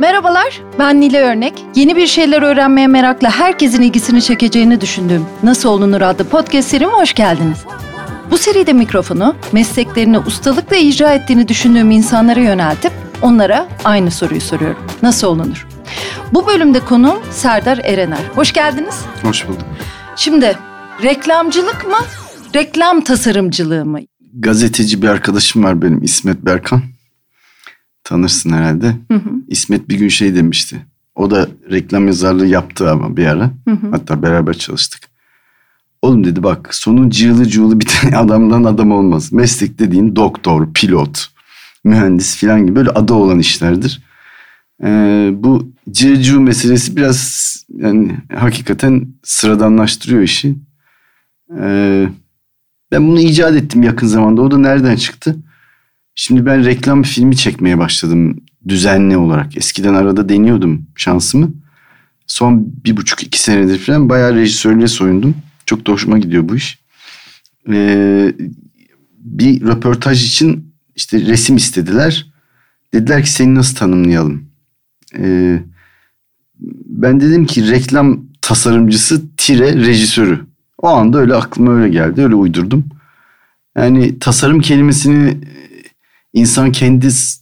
Merhabalar, ben Nile Örnek. Yeni bir şeyler öğrenmeye merakla herkesin ilgisini çekeceğini düşündüğüm Nasıl Olunur adlı podcast serime hoş geldiniz. Bu seride mikrofonu mesleklerini ustalıkla icra ettiğini düşündüğüm insanlara yöneltip onlara aynı soruyu soruyorum. Nasıl olunur? Bu bölümde konuğum Serdar Erener. Hoş geldiniz. Hoş bulduk. Şimdi reklamcılık mı, reklam tasarımcılığı mı? Gazeteci bir arkadaşım var benim İsmet Berkan. Tanırsın herhalde. Hı hı, İsmet bir gün şey demişti. O da reklam yazarlığı yaptı ama bir ara. hı hı. Hatta beraber çalıştık. Oğlum dedi bak sonu cığılı cığılı bir tane adamdan adam olmaz. Meslek dediğin doktor, pilot, mühendis falan gibi böyle adı olan işlerdir. Ee, bu cığ cığ meselesi biraz yani hakikaten sıradanlaştırıyor işi. Ee, ben bunu icat ettim yakın zamanda. O da nereden çıktı? Şimdi ben reklam filmi çekmeye başladım düzenli olarak. Eskiden arada deniyordum şansımı. Son bir buçuk iki senedir falan bayağı rejisörlüğe soyundum. Çok da hoşuma gidiyor bu iş. Ee, bir röportaj için işte resim istediler. Dediler ki seni nasıl tanımlayalım? Ee, ben dedim ki reklam tasarımcısı tire rejisörü. O anda öyle aklıma öyle geldi. Öyle uydurdum. Yani tasarım kelimesini insan kendi s-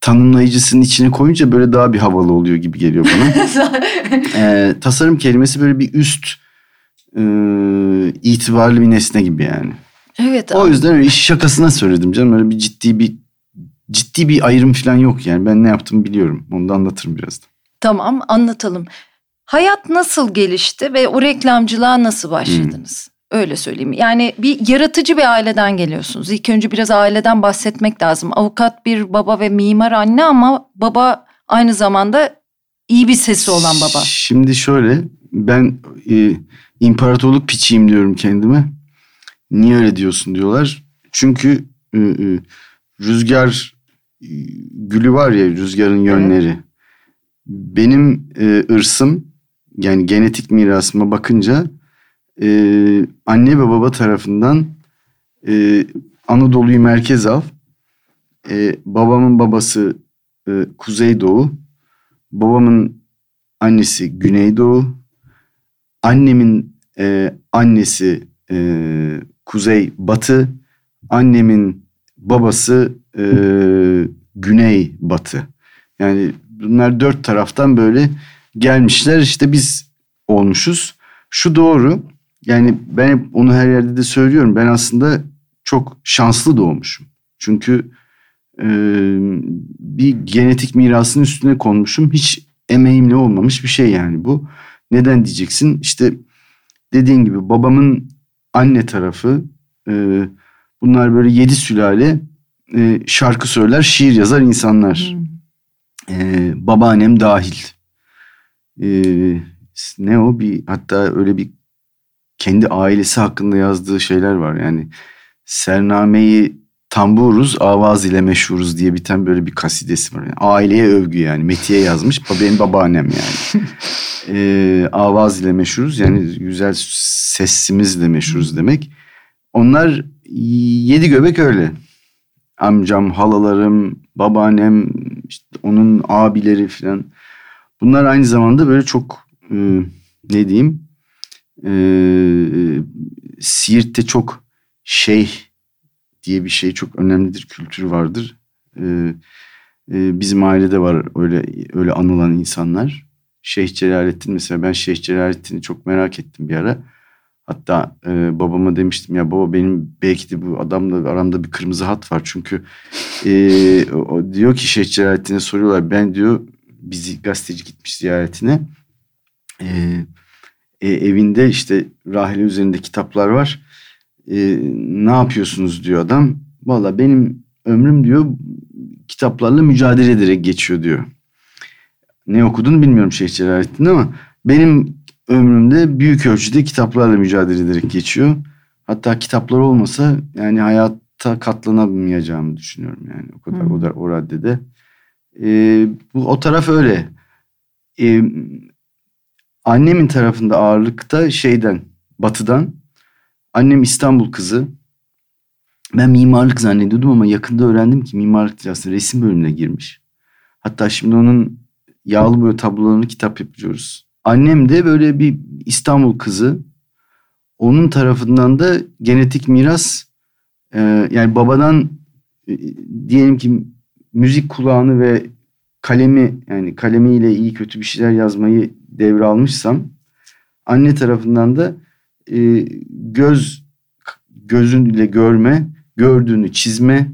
tanımlayıcısının içine koyunca böyle daha bir havalı oluyor gibi geliyor bana. Ee, tasarım kelimesi böyle bir üst e, itibarlı bir nesne gibi yani. evet. O yüzden öyle iş şakasına söyledim canım. Öyle bir ciddi bir ciddi bir ayrım falan yok yani. Ben ne yaptığımı biliyorum. Onu da anlatırım birazdan. Tamam anlatalım. Hayat nasıl gelişti ve o reklamcılığa nasıl başladınız? Öyle söyleyeyim. Yani bir yaratıcı bir aileden geliyorsunuz. İlk önce biraz aileden bahsetmek lazım. Avukat bir baba ve mimar anne ama baba aynı zamanda iyi bir sesi olan baba. Şimdi şöyle ben e, imparatorluk piçiyim diyorum kendime. Niye öyle diyorsun diyorlar. Çünkü e, e, rüzgar e, gülü var ya rüzgarın yönleri. Benim e, ırsım yani genetik mirasıma bakınca e, anne ve baba tarafından e, Anadolu'yu merkez al. E, babamın babası e, Kuzeydoğu. Babamın annesi Güneydoğu. Annemin e, annesi e, Kuzey Batı. Annemin babası e, Güney Batı. Yani bunlar dört taraftan böyle gelmişler işte biz olmuşuz. Şu doğru yani ben hep onu her yerde de söylüyorum. Ben aslında çok şanslı doğmuşum. Çünkü e, bir genetik mirasın üstüne konmuşum. Hiç emeğimle olmamış bir şey yani bu. Neden diyeceksin? İşte dediğin gibi babamın anne tarafı e, bunlar böyle yedi sülale e, şarkı söyler, şiir yazar insanlar. Hmm. E, babaannem dahil. E, ne o bir hatta öyle bir kendi ailesi hakkında yazdığı şeyler var. Yani Sernameyi tamburuz avaz ile meşhuruz diye biten böyle bir kasidesi var. Yani aileye övgü yani. Metiye yazmış. Benim babaannem yani. Ee, avaz ile meşhuruz yani güzel sesimizle meşhuruz demek. Onlar yedi göbek öyle. Amcam, halalarım, babaannem, işte onun abileri falan. Bunlar aynı zamanda böyle çok e, ne diyeyim e, Siirt'te çok şeyh diye bir şey çok önemlidir, kültür vardır. E, e, bizim ailede var öyle öyle anılan insanlar. Şeyh Celalettin mesela ben Şeyh Celalettin'i çok merak ettim bir ara. Hatta e, babama demiştim ya baba benim belki de bu adamla aramda bir kırmızı hat var. Çünkü e, o diyor ki Şeyh Celalettin'e soruyorlar. Ben diyor bizi gazeteci gitmiş ziyaretine. E, e, evinde işte rahile üzerinde kitaplar var. E, ne yapıyorsunuz diyor adam. Valla benim ömrüm diyor kitaplarla mücadele ederek geçiyor diyor. Ne okuduğunu bilmiyorum Şeyh Celalettin ama benim ömrümde büyük ölçüde kitaplarla mücadele ederek geçiyor. Hatta kitaplar olmasa yani hayatta katlanamayacağımı düşünüyorum yani o kadar Hmm. o da o raddede. Ee, bu o taraf öyle. Ee, annemin tarafında ağırlıkta şeyden batıdan. Annem İstanbul kızı. Ben mimarlık zannediyordum ama yakında öğrendim ki mimarlık aslında resim bölümüne girmiş. Hatta şimdi onun yağlı boya tablolarını kitap yapıyoruz. Annem de böyle bir İstanbul kızı. Onun tarafından da genetik miras e, yani babadan e, diyelim ki müzik kulağını ve kalemi yani kalemiyle iyi kötü bir şeyler yazmayı devralmışsam anne tarafından da e, göz gözün ile görme, gördüğünü çizme,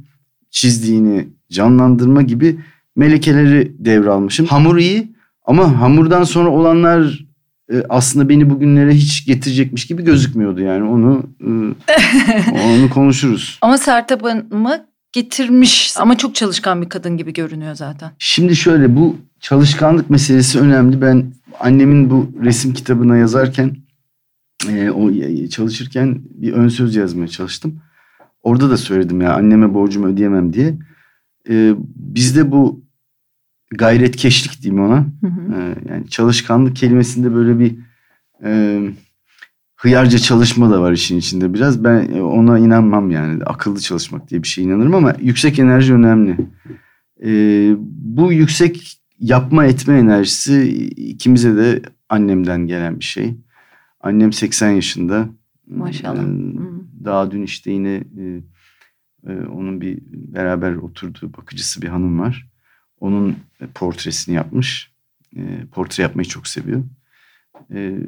çizdiğini canlandırma gibi melekeleri devralmışım. Hamur iyi ama hamurdan sonra olanlar e, aslında beni bugünlere hiç getirecekmiş gibi gözükmüyordu yani onu e, onu konuşuruz. Ama Sertab Hanım'ı getirmiş ama çok çalışkan bir kadın gibi görünüyor zaten. Şimdi şöyle bu çalışkanlık meselesi önemli. Ben annemin bu resim kitabına yazarken e, o çalışırken bir ön söz yazmaya çalıştım. Orada da söyledim ya anneme borcumu ödeyemem diye. E, bizde bu gayretkeşlik diyeyim ona. Hı hı. E, yani çalışkanlık kelimesinde böyle bir e, hıyarca çalışma da var işin içinde biraz. Ben ona inanmam yani. Akıllı çalışmak diye bir şey inanırım ama yüksek enerji önemli. E, bu yüksek yapma etme enerjisi ikimize de annemden gelen bir şey. Annem 80 yaşında. Maşallah. Ee, daha dün işte yine e, e, onun bir beraber oturduğu bakıcısı bir hanım var. Onun portresini yapmış. E, portre yapmayı çok seviyor. E,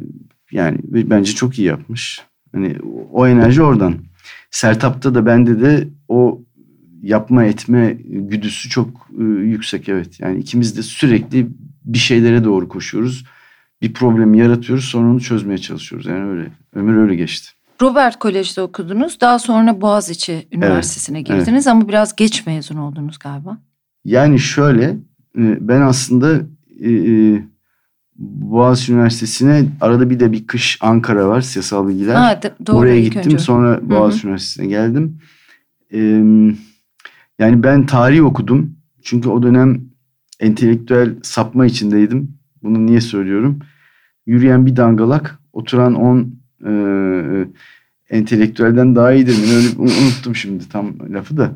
yani bence çok iyi yapmış. Hani o enerji oradan. Sertap'ta da bende de o yapma etme güdüsü çok e, yüksek evet. Yani ikimiz de sürekli bir şeylere doğru koşuyoruz bir problemi yaratıyoruz sonra onu çözmeye çalışıyoruz. Yani öyle ömür öyle geçti. Robert Kolej'de okudunuz. Daha sonra Boğaziçi Üniversitesi'ne evet, girdiniz evet. ama biraz geç mezun oldunuz galiba. Yani şöyle e, ben aslında e, Boğaziçi Üniversitesi'ne arada bir de bir kış Ankara var siyasal bilgiler. Ha, doğru, Oraya gittim önce. sonra Boğaziçi Üniversitesi'ne geldim. Yani ben tarih okudum. Çünkü o dönem entelektüel sapma içindeydim. Bunu niye söylüyorum? Yürüyen bir dangalak oturan on e, entelektüelden daha iyidir mi? Öyle unuttum şimdi tam lafı da.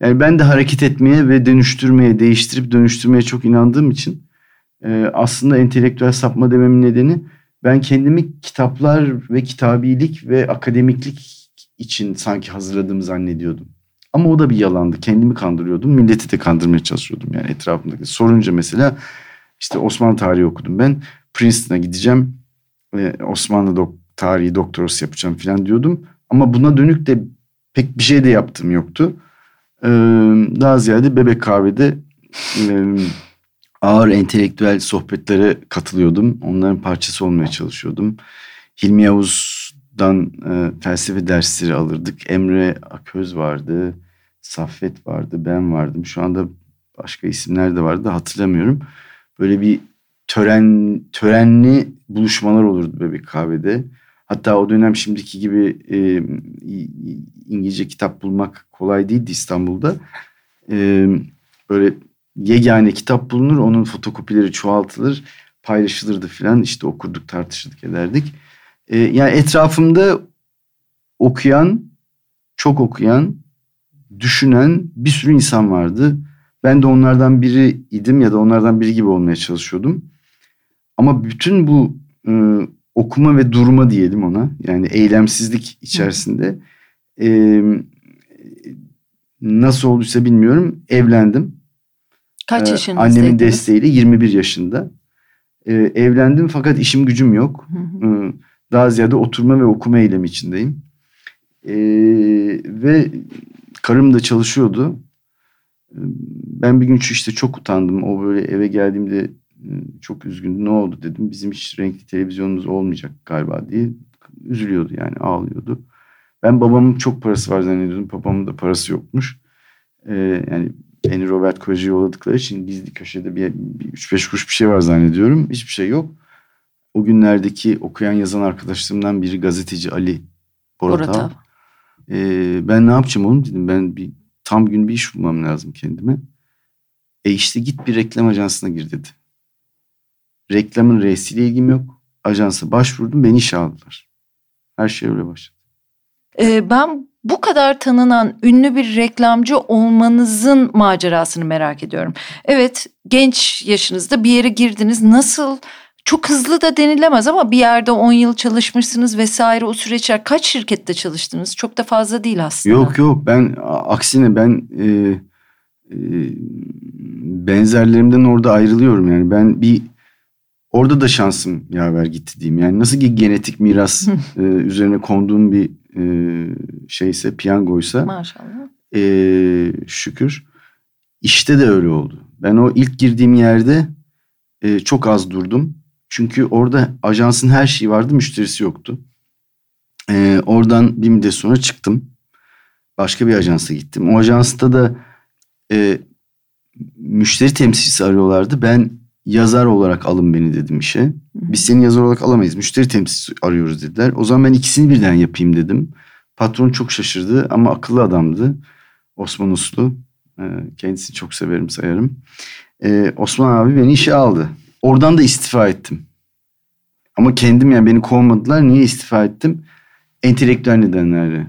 Yani ben de hareket etmeye ve dönüştürmeye, değiştirip dönüştürmeye çok inandığım için e, aslında entelektüel sapma dememin nedeni ben kendimi kitaplar ve kitabilik ve akademiklik için sanki hazırladığımı zannediyordum. Ama o da bir yalandı. Kendimi kandırıyordum. Milleti de kandırmaya çalışıyordum yani etrafımdaki. Sorunca mesela işte Osmanlı tarihi okudum ben. Princeton'a gideceğim. E, Osmanlı dok tarihi doktorası yapacağım falan diyordum. Ama buna dönük de pek bir şey de yaptığım yoktu. E, daha ziyade Bebek Kahve'de e, ağır entelektüel sohbetlere katılıyordum. Onların parçası olmaya çalışıyordum. Hilmi Yavuz'dan e, felsefe dersleri alırdık. Emre Aköz vardı. Saffet vardı. Ben vardım. Şu anda başka isimler de vardı hatırlamıyorum böyle bir tören törenli buluşmalar olurdu Bebek Kahve'de. Hatta o dönem şimdiki gibi e, İngilizce kitap bulmak kolay değildi İstanbul'da. E, böyle yegane kitap bulunur, onun fotokopileri çoğaltılır, paylaşılırdı filan. İşte okurduk, tartışırdık, ederdik. E, yani etrafımda okuyan, çok okuyan, düşünen bir sürü insan vardı. Ben de onlardan biri idim ya da onlardan biri gibi olmaya çalışıyordum. Ama bütün bu e, okuma ve durma diyelim ona yani eylemsizlik içerisinde e, nasıl olduysa bilmiyorum evlendim. Kaç yaşında? Ee, annemin desteğiyle 21 yaşında. Ee, evlendim fakat işim gücüm yok. Ee, daha ziyade oturma ve okuma eylemi içindeyim. Ee, ve karım da çalışıyordu. Ben bir gün işte çok utandım. O böyle eve geldiğimde çok üzgündü. Ne oldu dedim. Bizim hiç renkli televizyonumuz olmayacak galiba diye. Üzülüyordu yani ağlıyordu. Ben babamın çok parası var zannediyordum. Babamın da parası yokmuş. Ee, yani beni Robert Koji'ye yolladıkları için gizli köşede bir, bir 3-5 kuruş bir şey var zannediyorum. Hiçbir şey yok. O günlerdeki okuyan yazan arkadaşlarımdan biri gazeteci Ali Boratav. Ee, ben ne yapacağım oğlum dedim. Ben bir tam gün bir iş bulmam lazım kendime. E işte git bir reklam ajansına gir dedi. Reklamın reisiyle ilgim yok. Ajansa başvurdum beni işe aldılar. Her şey öyle başladı. Ee, ben bu kadar tanınan ünlü bir reklamcı olmanızın macerasını merak ediyorum. Evet genç yaşınızda bir yere girdiniz nasıl çok hızlı da denilemez ama bir yerde 10 yıl çalışmışsınız vesaire o süreçler kaç şirkette çalıştınız? Çok da fazla değil aslında. Yok yok ben aksine ben e, e, benzerlerimden orada ayrılıyorum yani ben bir orada da şansım yaver gitti diyeyim. Yani nasıl ki genetik miras e, üzerine konduğum bir e, şeyse piyangoysa Maşallah. e, şükür işte de öyle oldu. Ben o ilk girdiğim yerde e, çok az durdum. Çünkü orada ajansın her şeyi vardı müşterisi yoktu. E, oradan bir müddet sonra çıktım. Başka bir ajansa gittim. O ajansta da e, müşteri temsilcisi arıyorlardı. Ben yazar olarak alın beni dedim işe. Biz seni yazar olarak alamayız. Müşteri temsilcisi arıyoruz dediler. O zaman ben ikisini birden yapayım dedim. Patron çok şaşırdı ama akıllı adamdı. Osman Uslu. Ee, kendisini çok severim sayarım. Ee, Osman abi beni işe aldı. Oradan da istifa ettim. Ama kendim yani beni kovmadılar. Niye istifa ettim? Entelektüel nedenlerle.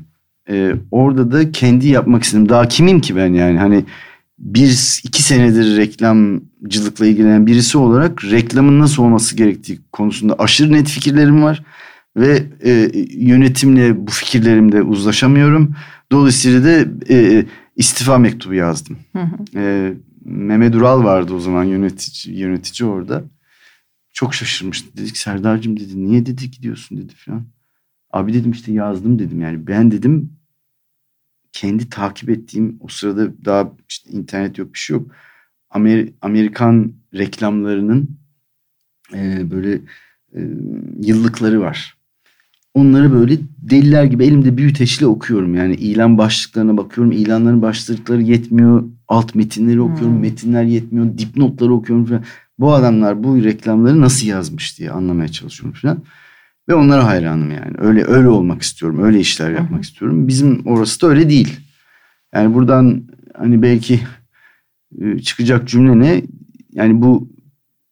Ee, orada da kendi yapmak istedim. Daha kimim ki ben yani? Hani bir iki senedir reklamcılıkla ilgilenen birisi olarak reklamın nasıl olması gerektiği konusunda aşırı net fikirlerim var ve e, yönetimle bu fikirlerimde uzlaşamıyorum. Dolayısıyla da e, istifa mektubu yazdım. Hı hı. E, Mehmet Ural vardı o zaman yönetici yönetici orada. Çok şaşırmıştı. Dedik Serdar'cığım dedi niye dedi gidiyorsun dedi falan. Abi dedim işte yazdım dedim yani ben dedim kendi takip ettiğim o sırada daha işte internet yok bir şey yok. Amer- Amerikan reklamlarının e, böyle e, yıllıkları var. Onları böyle deliler gibi elimde büyüteçle okuyorum. Yani ilan başlıklarına bakıyorum. İlanların başlıkları yetmiyor. Alt metinleri okuyorum. Hmm. Metinler yetmiyor. Dipnotları okuyorum falan. Bu adamlar bu reklamları nasıl yazmış diye anlamaya çalışıyorum falan. Ve onlara hayranım yani. Öyle öyle olmak istiyorum. Öyle işler yapmak Hı hı. istiyorum. Bizim orası da öyle değil. Yani buradan hani belki çıkacak cümle ne? Yani bu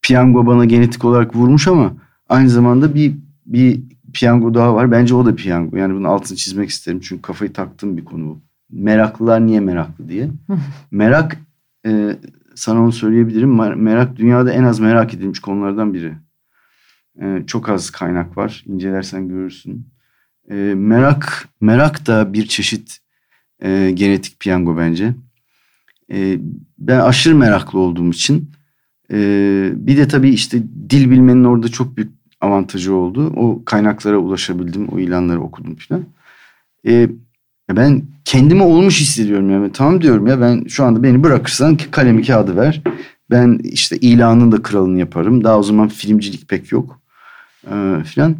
piyango bana genetik olarak vurmuş ama aynı zamanda bir bir piyango daha var. Bence o da piyango. Yani bunun altını çizmek isterim. Çünkü kafayı taktığım bir konu bu. Meraklılar niye meraklı diye. Merak e, sana onu söyleyebilirim. Mer- Merak dünyada en az merak edilmiş konulardan biri. E, çok az kaynak var. İncelersen görürsün. E, merak merak da bir çeşit e, genetik piyango bence. E, ben aşırı meraklı olduğum için e, bir de tabii işte dil bilmenin orada çok büyük avantajı oldu. O kaynaklara ulaşabildim, o ilanları okudum falan. E, ben kendimi olmuş hissediyorum yani. Tamam diyorum ya ben şu anda beni bırakırsan kalemi kağıdı ver. Ben işte ilanın da kralını yaparım. Daha o zaman filmcilik pek yok e, falan.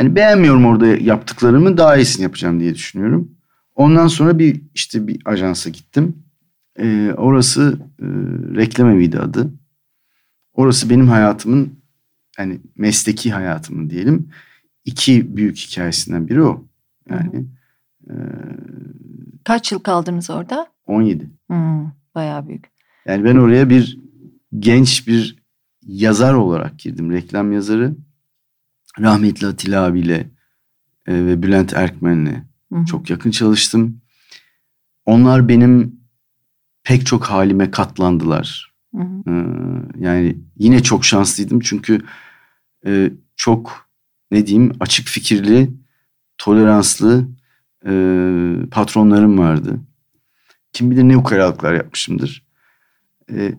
Yani beğenmiyorum orada yaptıklarımı daha iyisini yapacağım diye düşünüyorum. Ondan sonra bir işte bir ajansa gittim. Ee, orası e, reklam eviydi adı. Orası benim hayatımın yani mesleki hayatımın diyelim iki büyük hikayesinden biri o. Yani e, Kaç yıl kaldınız orada? 17. Hmm, bayağı büyük. Yani ben oraya bir genç bir yazar olarak girdim. Reklam yazarı. Rahmetli Atilla abiyle e, ve Bülent Erkmen'le çok yakın çalıştım. Onlar benim pek çok halime katlandılar. Hı hı. Ee, yani yine çok şanslıydım çünkü e, çok ne diyeyim açık fikirli, toleranslı e, patronlarım vardı. Kim bilir ne ukalalıklar yapmışımdır. E,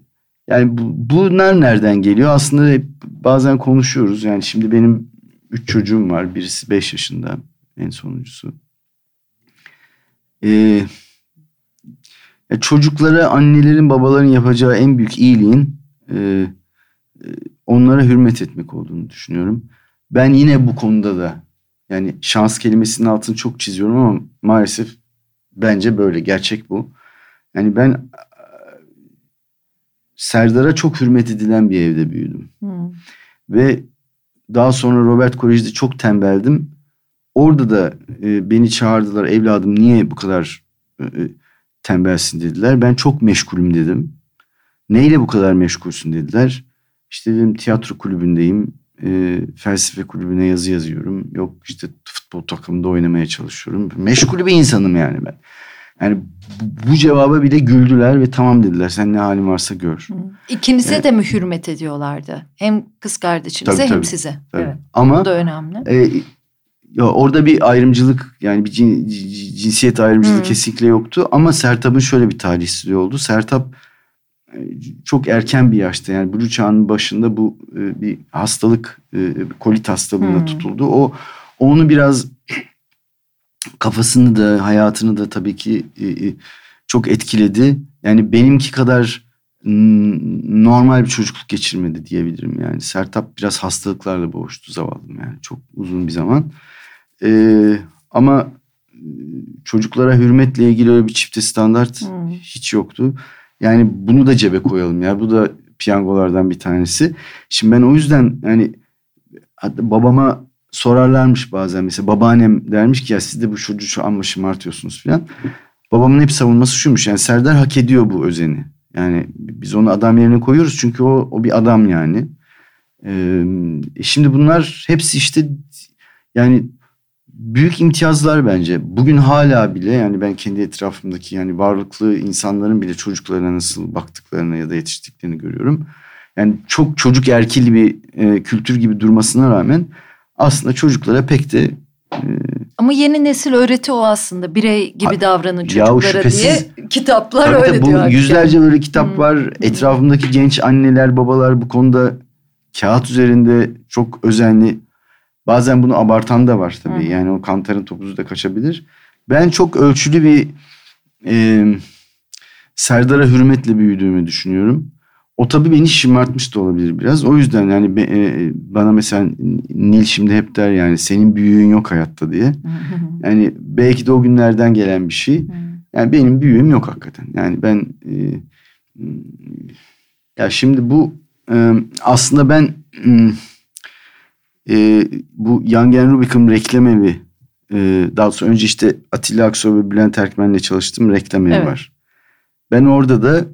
yani bu, bunlar nereden geliyor? Aslında hep bazen konuşuyoruz. Yani şimdi benim üç çocuğum var. Birisi beş yaşında en sonuncusu. Ee, ya çocuklara annelerin babaların yapacağı en büyük iyiliğin e, e, onlara hürmet etmek olduğunu düşünüyorum. Ben yine bu konuda da yani şans kelimesinin altını çok çiziyorum ama maalesef bence böyle gerçek bu. Yani ben e, Serdar'a çok hürmet edilen bir evde büyüdüm. Hı. Ve daha sonra Robert Kolej'de çok tembeldim. Orada da e, beni çağırdılar evladım niye bu kadar e, e, tembelsin dediler. Ben çok meşgulüm dedim. Neyle bu kadar meşgulsün dediler. İşte dedim tiyatro kulübündeyim. e, felsefe kulübüne yazı yazıyorum. Yok işte futbol takımında oynamaya çalışıyorum. Meşgul bir insanım yani ben. Yani bu, bu cevaba bile güldüler ve tamam dediler. Sen ne halin varsa gör. İkinize evet. de mi hürmet ediyorlardı? Hem kız kardeşinize tabii, hem tabii, size. Tabii. Evet. Ama bu da önemli. E, ya orada bir ayrımcılık yani bir cin, cinsiyet ayrımcılığı hmm. kesinlikle yoktu. Ama Sertab'ın şöyle bir talihsizliği oldu. Sertab e, çok erken bir yaşta yani Blue çağının başında bu e, bir hastalık e, kolit hastalığına hmm. tutuldu. O onu biraz kafasını da hayatını da tabii ki çok etkiledi. Yani benimki kadar normal bir çocukluk geçirmedi diyebilirim yani. Sertap biraz hastalıklarla boğuştu zavallım yani çok uzun bir zaman. Ee, ama çocuklara hürmetle ilgili öyle bir çifte standart hmm. hiç yoktu. Yani bunu da cebe koyalım ya. Bu da piyangolardan bir tanesi. Şimdi ben o yüzden yani babama sorarlarmış bazen mesela babaannem dermiş ki ya siz de bu çocuğu şu amma şımartıyorsunuz falan. Babamın hep savunması şuymuş yani Serdar hak ediyor bu özeni. Yani biz onu adam yerine koyuyoruz çünkü o, o bir adam yani. Ee, şimdi bunlar hepsi işte yani büyük imtiyazlar bence. Bugün hala bile yani ben kendi etrafımdaki yani varlıklı insanların bile çocuklarına nasıl baktıklarını ya da yetiştiklerini görüyorum. Yani çok çocuk erkili bir e, kültür gibi durmasına rağmen aslında çocuklara pek de e, ama yeni nesil öğreti o aslında. Birey gibi ha, davranın çocuklara şüphesiz, diye kitaplar öyle bu diyor. Yüzlerce hakikaten. böyle kitap hmm. var. Etrafımdaki genç anneler, babalar bu konuda kağıt üzerinde çok özenli Bazen bunu abartan da var tabii. Hı. Yani o kantarın topuzu da kaçabilir. Ben çok ölçülü bir e, Serdar'a hürmetle büyüdüğümü düşünüyorum. O tabii beni şımartmış da olabilir biraz. O yüzden yani be, e, bana mesela Nil şimdi hep der yani senin büyüğün yok hayatta diye. yani belki de o günlerden gelen bir şey. Yani benim büyüğüm yok hakikaten. Yani ben e, ya şimdi bu e, aslında ben e, e, bu Young and Rubicon reklam evi e, daha sonra önce işte Atilla Aksoy ve Bülent Erkmen'le çalıştığım reklam evi evet. var. Ben orada da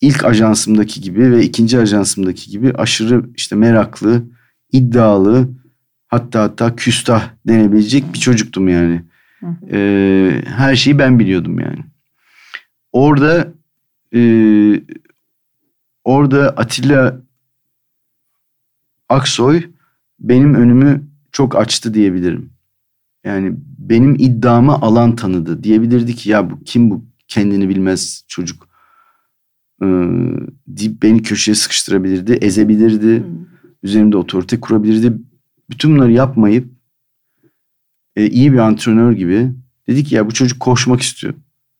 ilk ajansımdaki gibi ve ikinci ajansımdaki gibi aşırı işte meraklı, iddialı hatta hatta küstah denebilecek bir çocuktum yani. Ee, her şeyi ben biliyordum yani. Orada e, orada Atilla Aksoy benim önümü çok açtı diyebilirim. Yani benim iddiamı alan tanıdı. Diyebilirdi ki ya bu kim bu kendini bilmez çocuk ee, deyip beni köşeye sıkıştırabilirdi, ezebilirdi. Hmm. Üzerimde otorite kurabilirdi. Bütün bunları yapmayıp e, iyi bir antrenör gibi dedi ki ya bu çocuk koşmak istiyor.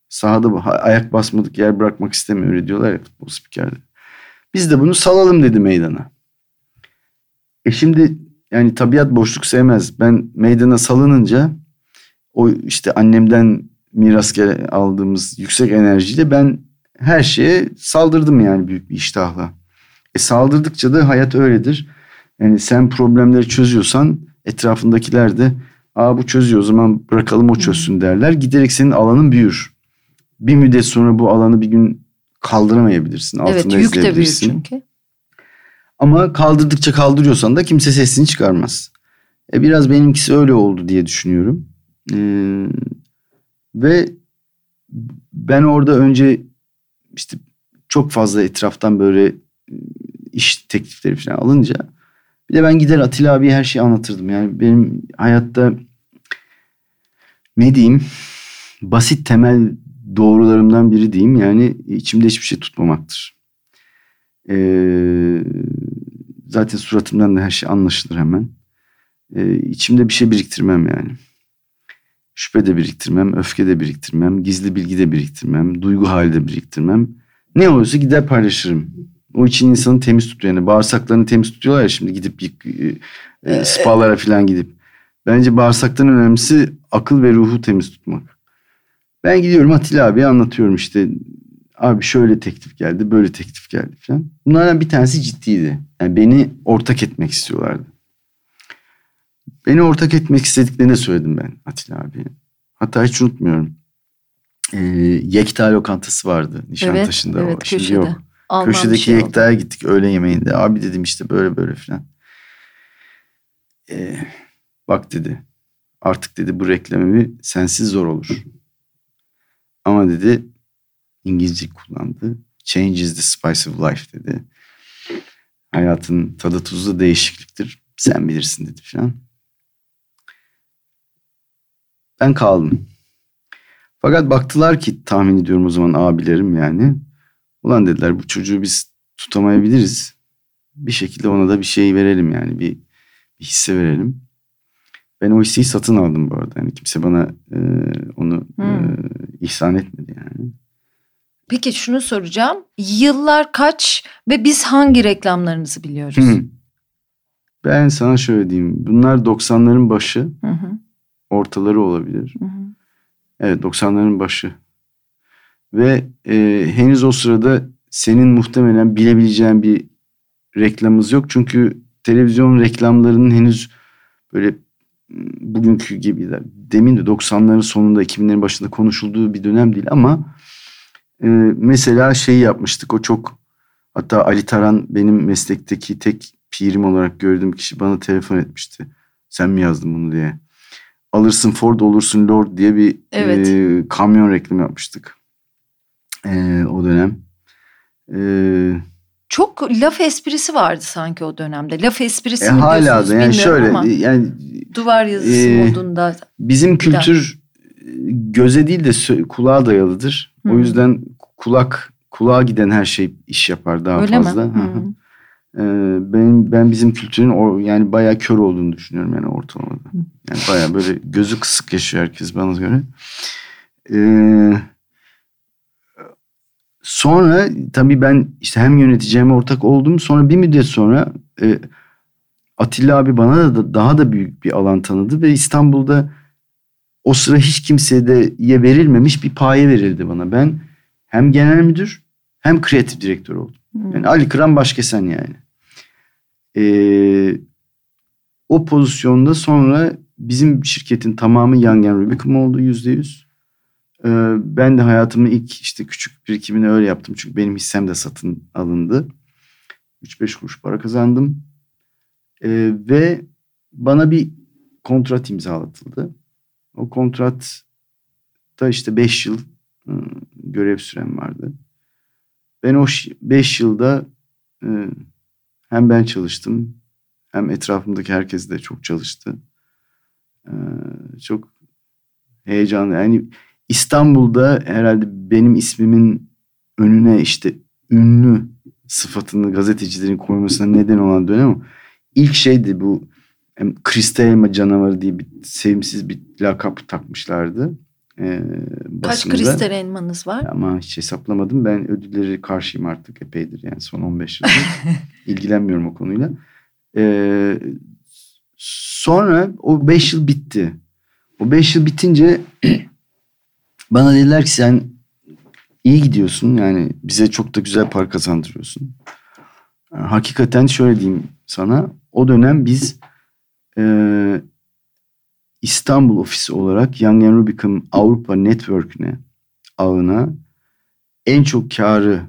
Sahada ayak basmadık yer bırakmak istemiyor öyle diyorlar ya futbol spikerde. Biz de bunu salalım dedi meydana. E şimdi yani tabiat boşluk sevmez. Ben meydana salınınca o işte annemden miras aldığımız yüksek enerjiyle ben her şeye saldırdım yani büyük bir iştahla. E saldırdıkça da hayat öyledir. Yani sen problemleri çözüyorsan etrafındakiler de aa bu çözüyor o zaman bırakalım o çözsün derler. Giderek senin alanın büyür. Bir müddet sonra bu alanı bir gün kaldıramayabilirsin. Altında evet yük de büyür çünkü. Ama kaldırdıkça kaldırıyorsan da kimse sesini çıkarmaz. E biraz benimkisi öyle oldu diye düşünüyorum. Ee, ve ben orada önce işte çok fazla etraftan böyle e, iş teklifleri falan alınca bir de ben gider Atilla abi her şeyi anlatırdım. Yani benim hayatta ne diyeyim basit temel doğrularımdan biri diyeyim yani içimde hiçbir şey tutmamaktır. Ee, zaten suratımdan da her şey anlaşılır hemen. Ee, içimde bir şey biriktirmem yani. Şüphe de biriktirmem, öfke de biriktirmem, gizli bilgi de biriktirmem, duygu hali de biriktirmem. Ne olursa gider paylaşırım. O için insanı temiz tutuyor. Yani bağırsaklarını temiz tutuyorlar ya şimdi gidip yık, e, e spalara falan gidip. Bence bağırsaktan önemlisi akıl ve ruhu temiz tutmak. Ben gidiyorum Atilla abi anlatıyorum işte Abi şöyle teklif geldi, böyle teklif geldi falan. Bunlardan bir tanesi ciddiydi. Yani beni ortak etmek istiyorlardı. Beni ortak etmek istediklerini söyledim ben Atilla abi. Hatta hiç unutmuyorum. Ee, Yekta lokantası vardı Nişantaşı'nda evet, o. Evet, Şimdi köşede. yok. Alman Köşedeki şey Yekta'ya gittik öğle yemeğinde. Abi dedim işte böyle böyle falan. e, bak dedi artık dedi bu reklamı sensiz zor olur. Ama dedi İngilizce kullandı. Change is the spice of life dedi. Hayatın tadı tuzu değişikliktir. Sen bilirsin dedi falan. Ben kaldım. Fakat baktılar ki tahmin ediyorum o zaman abilerim yani. Ulan dediler bu çocuğu biz tutamayabiliriz. Bir şekilde ona da bir şey verelim yani bir, bir hisse verelim. Ben o hisseyi satın aldım bu arada. Yani kimse bana e, onu hmm. e, ihsan etmedi yani. Peki şunu soracağım. Yıllar kaç ve biz hangi reklamlarınızı biliyoruz? Hmm. Ben sana şöyle diyeyim. Bunlar 90'ların başı. Hı hı. Ortaları olabilir. Hı hı. Evet 90'ların başı. Ve e, henüz o sırada senin muhtemelen bilebileceğin bir reklamımız yok. Çünkü televizyon reklamlarının henüz böyle bugünkü gibi demin de 90'ların sonunda 2000'lerin başında konuşulduğu bir dönem değil ama e, mesela şey yapmıştık o çok hatta Ali Taran benim meslekteki tek pirim olarak gördüğüm kişi bana telefon etmişti. Sen mi yazdın bunu diye. Alırsın Ford olursun Lord diye bir evet. e, kamyon reklamı yapmıştık. E, o dönem. E, çok laf esprisi vardı sanki o dönemde. Laf esprisi e, mi hala da yani şöyle ama yani duvar yazısı e, modunda. Bizim kültür göze değil de kulağa dayalıdır. Hı. O yüzden kulak kulağa giden her şey iş yapar daha Öyle fazla. Mi? Ee, ben ben bizim kültürün o yani bayağı kör olduğunu düşünüyorum yani ortalamada. Yani bayağı böyle gözü kısık yaşıyor herkes bana göre. Ee, sonra tabii ben işte hem yöneteceğime ortak oldum. Sonra bir müddet sonra e, Atilla abi bana da daha da büyük bir alan tanıdı ve İstanbul'da o sıra hiç kimseye de ye verilmemiş bir paye verildi bana. Ben hem genel müdür hem kreatif direktör oldum. Hmm. Yani Ali Kıran Başkesen yani. Ee, o pozisyonda sonra bizim şirketin tamamı Young Rubicon oldu yüzde yüz. Ee, ben de hayatımın ilk işte küçük birikimini öyle yaptım. Çünkü benim hissem de satın alındı. 3-5 kuruş para kazandım. Ee, ve bana bir kontrat imzalatıldı. O kontratta işte 5 yıl ıı, görev sürem vardı. Ben o 5 yılda ıı, hem ben çalıştım hem etrafımdaki herkes de çok çalıştı. Ee, çok heyecanlı. Yani İstanbul'da herhalde benim ismimin önüne işte ünlü sıfatını gazetecilerin koymasına neden olan dönem o. İlk şeydi bu kristal elma canavarı diye bir sevimsiz bir lakap takmışlardı. Ee, Kaç kristal elmanız var? Ama hiç hesaplamadım. Ben ödülleri karşıyım artık epeydir. Yani son 15 yıldır ilgilenmiyorum o konuyla. Ee, sonra o 5 yıl bitti. O 5 yıl bitince bana dediler ki sen iyi gidiyorsun. Yani bize çok da güzel para kazandırıyorsun. hakikaten şöyle diyeyim sana. O dönem biz e, İstanbul ofisi olarak Young Rubicon Avrupa Network'üne ağına en çok karı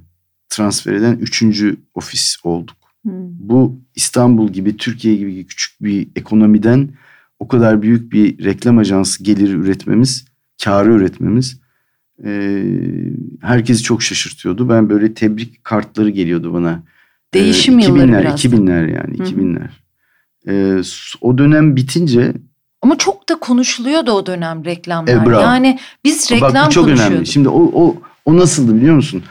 transfer eden üçüncü ofis olduk. Hmm. Bu İstanbul gibi Türkiye gibi küçük bir ekonomiden o kadar büyük bir reklam ajansı geliri üretmemiz, karı üretmemiz e, herkesi çok şaşırtıyordu. Ben böyle tebrik kartları geliyordu bana. Değişim e, 2000'ler, yılları biraz. 2000'ler yani Hı. 2000'ler. E, o dönem bitince ama çok da konuşuluyordu o dönem reklamlar. E, bravo. Yani biz reklam Bak, bu çok önemli. Şimdi o, o, o nasıldı biliyor musun?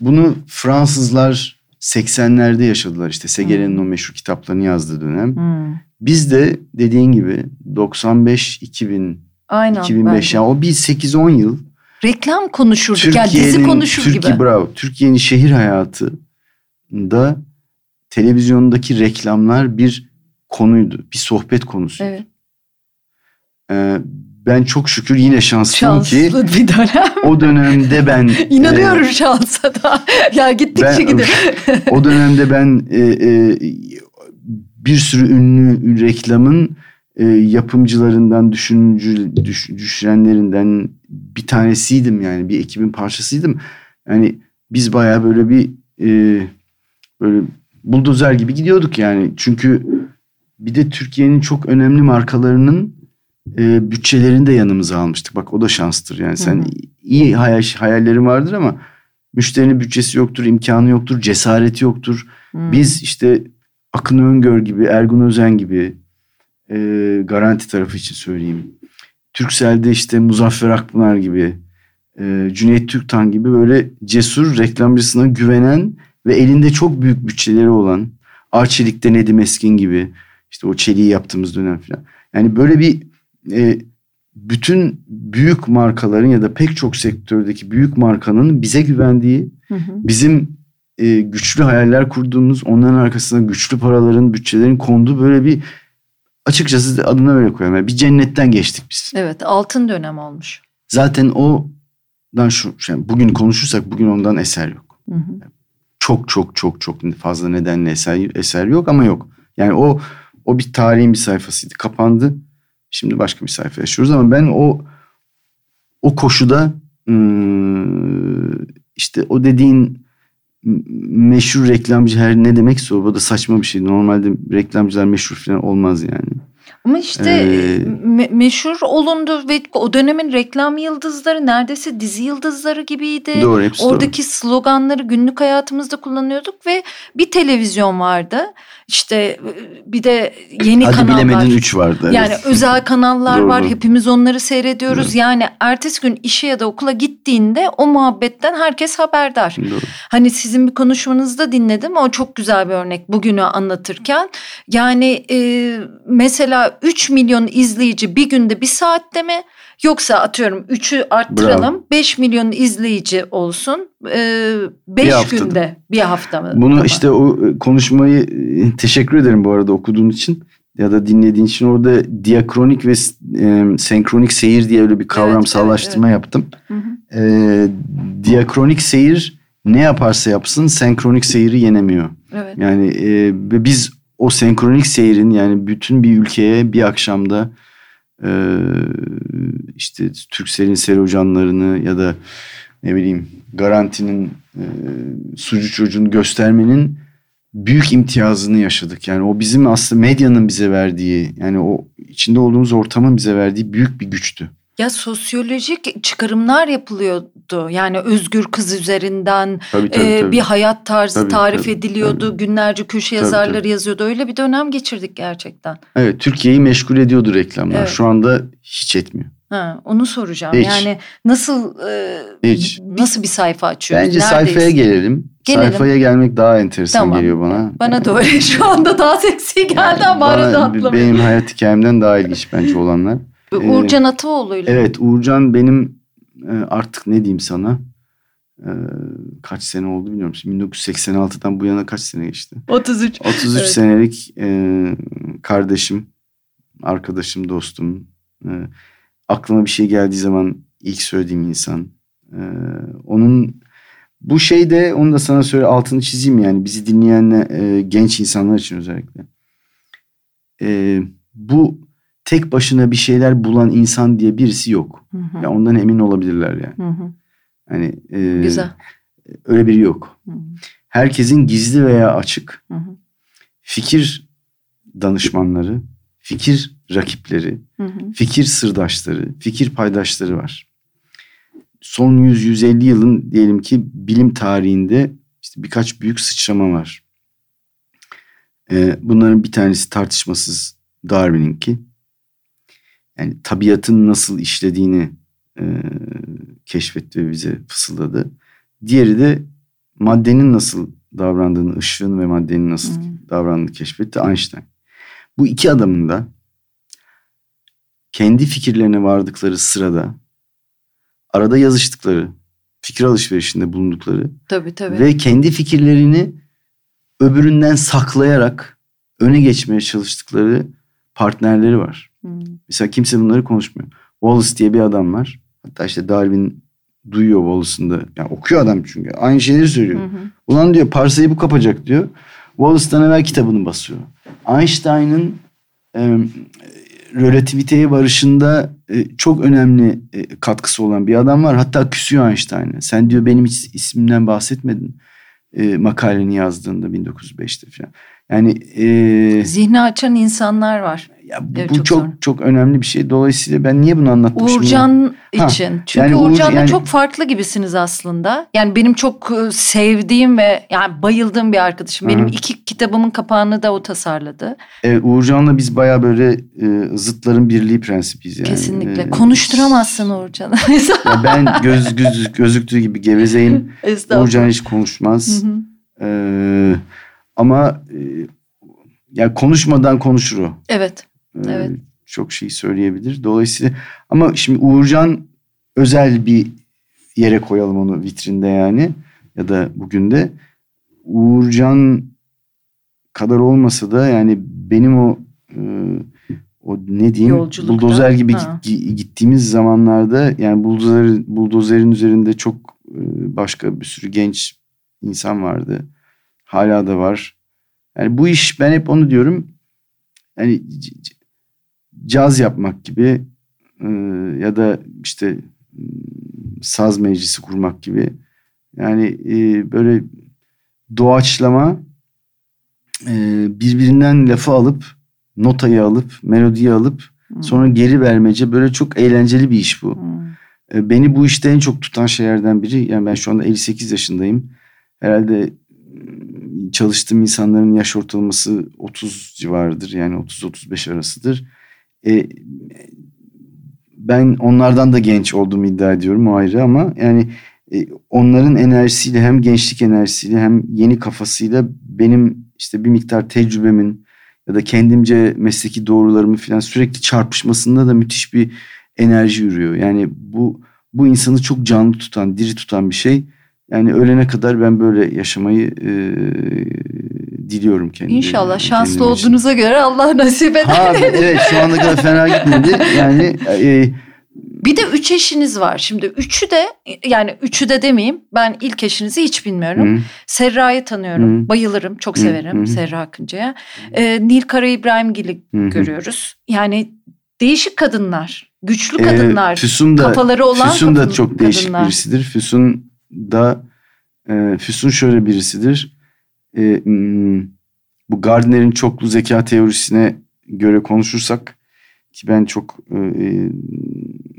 Bunu Fransızlar 80'lerde yaşadılar işte. Segere'nin hmm. o meşhur kitaplarını yazdığı dönem. Hmm. Biz de dediğin gibi 95 2000 Aynen, 2005 yani o bir 8-10 yıl reklam konuşurduk yani dizi konuşur Türkiye, gibi. Bravo. Türkiye'nin şehir hayatı da televizyondaki reklamlar bir konuydu. Bir sohbet konusu. Evet. Ee, ben çok şükür yine şanslıyım Şanslı ki bir dönem. o dönemde ben inanıyorum e, şansa da ya gittikçe gidiyor. o dönemde ben e, e, bir sürü ünlü reklamın e, yapımcılarından düşüncü düş, düşünenlerinden bir tanesiydim yani bir ekibin parçasıydım. Yani biz baya böyle bir e, böyle buldozer gibi gidiyorduk yani çünkü bir de Türkiye'nin çok önemli markalarının e, bütçelerini de yanımıza almıştık. Bak o da şanstır yani sen Hı hı. iyi hayal, hayallerin vardır ama müşterinin bütçesi yoktur, imkanı yoktur, cesareti yoktur. Hmm. Biz işte Akın Öngör gibi, Ergun Özen gibi e, garanti tarafı için söyleyeyim. Turkcell'de işte Muzaffer Akpınar gibi, e, Cüneyt Türktan gibi böyle cesur reklamcısına güvenen ve elinde çok büyük bütçeleri olan Arçelik'te Nedim Eskin gibi işte o çeliği yaptığımız dönem falan. Yani böyle bir e, bütün büyük markaların ya da pek çok sektördeki büyük markanın bize güvendiği Hı hı. bizim e, güçlü hayaller kurduğumuz, onların arkasına güçlü paraların, bütçelerin konduğu böyle bir açıkçası adına öyle koyalım. Yani bir cennetten geçtik biz. Evet altın dönem olmuş. Zaten odan şu, yani bugün konuşursak bugün ondan eser yok. Hı hı. Çok çok çok çok fazla nedenle eser, eser yok ama yok. Yani o o bir tarihin bir sayfasıydı. Kapandı. Şimdi başka bir sayfa yaşıyoruz ama ben o o koşuda işte o dediğin meşhur reklamcı her ne demekse o, da saçma bir şey. Normalde reklamcılar meşhur falan olmaz yani. Ama işte Ee, me- meşhur olundu ve o dönemin reklam yıldızları neredeyse dizi yıldızları gibiydi. Doğru hepsi doğru. Oradaki sloganları günlük hayatımızda kullanıyorduk ve bir televizyon vardı. İşte bir de yeni Hadi kanallar. bilemedin 3 vardı. evet. Yani özel kanallar Doğru. var. Hepimiz onları seyrediyoruz. Yani ertesi gün işe ya da okula gittiğinde o muhabbetten herkes haberdar. Doğru. Hani sizin bir konuşmanızda dinledim. O çok güzel bir örnek bugünü anlatırken. Yani e, mesela 3 milyon izleyici bir günde bir saatte mi? Yoksa atıyorum 3'ü arttıralım 5 milyon izleyici olsun 5 Bir haftada. günde bir hafta mı? Bunu Tamam. işte o e, konuşmayı e, teşekkür ederim bu arada okuduğun için ya da dinlediğin için orada diakronik ve e, senkronik seyir diye öyle bir kavramsallaştırma yaptım. Hı hı. E, diakronik seyir ne yaparsa yapsın senkronik seyiri yenemiyor. Evet. Yani e, biz o senkronik seyrin yani bütün bir ülkeye bir akşamda e, işte Türksel'in serocanlarını ya da ne bileyim garantinin e, sucu çocuğunu göstermenin büyük imtiyazını yaşadık. Yani o bizim aslında medyanın bize verdiği yani o içinde olduğumuz ortamın bize verdiği büyük bir güçtü. Ya sosyolojik çıkarımlar yapılıyordu. Yani özgür kız üzerinden Tabii tabii. e, tabii. bir hayat tarzı Tabii, tarif tabii, ediliyordu. tabii. Günlerce köşe Tabii, yazarları tabii. yazıyordu. Öyle bir dönem geçirdik gerçekten. Evet Türkiye'yi meşgul ediyordu reklamlar. Evet. Şu anda hiç etmiyor. Ha, onu soracağım. Hiç. Yani nasıl e, Hiç. nasıl bir sayfa açıyoruz? Bence Neredeyiz? sayfaya gelelim. Gelelim. Sayfaya gelmek daha enteresan Tamam. geliyor bana. Bana da öyle şu anda daha seksi geldi ama Bana- arada atlamayayım. Benim hayat hikayemden daha ilginç bence olanlar. Uğurcan Ataoğlu'yla. Evet Uğurcan benim e, artık ne diyeyim sana e, kaç sene oldu bilmiyorum. Şimdi 1986'dan bu yana kaç sene geçti? 33. 33 Evet. senelik e, kardeşim, arkadaşım, dostum. E, aklıma bir şey geldiği zaman ilk söylediğim insan. E, onun bu şey de onu da sana söyle altını çizeyim yani bizi dinleyen e, genç insanlar için özellikle. E, bu tek başına bir şeyler bulan insan diye birisi yok. Hı hı. Ya ondan emin olabilirler yani. Hı hı. Hani e, Güzel. öyle biri yok. Hı hı. Herkesin gizli veya açık Hı hı. fikir danışmanları, fikir rakipleri, Hı hı. fikir sırdaşları, fikir paydaşları var. Son 100-150 yılın diyelim ki bilim tarihinde işte birkaç büyük sıçrama var. Ee, bunların bir tanesi tartışmasız Darwin'inki. Yani tabiatın nasıl işlediğini e, keşfetti ve bize fısıldadı. Diğeri de maddenin nasıl davrandığını, ışığın ve maddenin nasıl Hmm. davrandığını keşfetti Einstein. Bu iki adamın da kendi fikirlerine vardıkları sırada arada yazıştıkları, fikir alışverişinde bulundukları Tabii tabii. ve kendi fikirlerini öbüründen saklayarak öne geçmeye çalıştıkları partnerleri var. Hı. Mesela kimse bunları konuşmuyor. Wallace diye bir adam var. Hatta işte Darwin duyuyor Wallace'ın da. Yani okuyor adam çünkü. Aynı şeyleri söylüyor. Hı hı. Ulan diyor parsayı bu kapacak diyor. Wallace'dan evvel kitabını basıyor. Einstein'ın e, relativiteye varışında e, çok önemli e, katkısı olan bir adam var. Hatta küsüyor Einstein'ı. Sen diyor benim hiç ismimden bahsetmedin. e, makaleni yazdığında 1905'te falan. Yani e, zihni açan insanlar var. Ya bu, evet, bu çok çok, çok önemli bir şey. Dolayısıyla ben niye bunu anlattım Uğurcan şimdi? için. Ha, Çünkü yani Uğurcan'la yani... çok farklı gibisiniz aslında. Yani benim çok sevdiğim ve yani bayıldığım bir arkadaşım. Benim Hı. iki kitabımın kapağını da o tasarladı. Evet Uğurcan'la biz baya böyle e, zıtların birliği prensibiyiz yani. Kesinlikle. E, Konuşturamazsın Uğurcan'ı. ben göz, göz gözüktüğü gibi gevezeyim. Uğurcan hiç konuşmaz. Hı hı. Ee, ama e, yani konuşmadan konuşur o. Evet. Ee, evet. Çok şey söyleyebilir. Dolayısıyla ama şimdi Uğurcan özel bir yere koyalım onu vitrinde yani ya da bugün de Uğurcan kadar olmasa da yani benim o e, o ne diyeyim buldozer gibi ha. gittiğimiz zamanlarda yani buldozer buldozerin üzerinde çok e, başka bir sürü genç insan vardı. Hala da var. Yani bu iş ben hep onu diyorum. Yani caz yapmak gibi e, ya da işte saz meclisi kurmak gibi. Yani e, böyle doğaçlama e, birbirinden lafı alıp notayı alıp melodiyi alıp hmm. sonra geri vermece böyle çok eğlenceli bir iş bu. Hmm. beni bu işte en çok tutan şeylerden biri yani ben şu anda 58 yaşındayım. Herhalde çalıştığım insanların yaş ortalaması 30 civarıdır yani 30-35 arasıdır. E, ben onlardan da genç olduğumu iddia ediyorum o ayrı ama yani e, onların enerjisiyle hem gençlik enerjisiyle hem yeni kafasıyla benim işte bir miktar tecrübemin ya da kendimce mesleki doğrularımı falan sürekli çarpışmasında da müthiş bir enerji yürüyor. Yani bu bu insanı çok canlı tutan, diri tutan bir şey. Yani ölene kadar ben böyle yaşamayı e, diliyorum kendime. İnşallah şanslı olduğunuza için. göre Allah nasip eder. Ha, evet şu anda kadar fena gitmedi. Yani e, bir de üç eşiniz var. Şimdi üçü de yani üçü de demeyeyim. Ben ilk eşinizi hiç bilmiyorum. Hı. Serra'yı tanıyorum. Hı. Bayılırım. Çok severim Hı. Serra Akıncı'ya. Ee, Nil Kara İbrahimgil'i görüyoruz. Yani değişik kadınlar. Güçlü kadınlar. Ee, Füsun da, kafaları olan Füsun da çok değişik kadınlar. birisidir. Füsun da e, Füsun şöyle birisidir. E, hmm, bu Gardner'in çoklu zeka teorisine göre konuşursak ki ben çok e, e,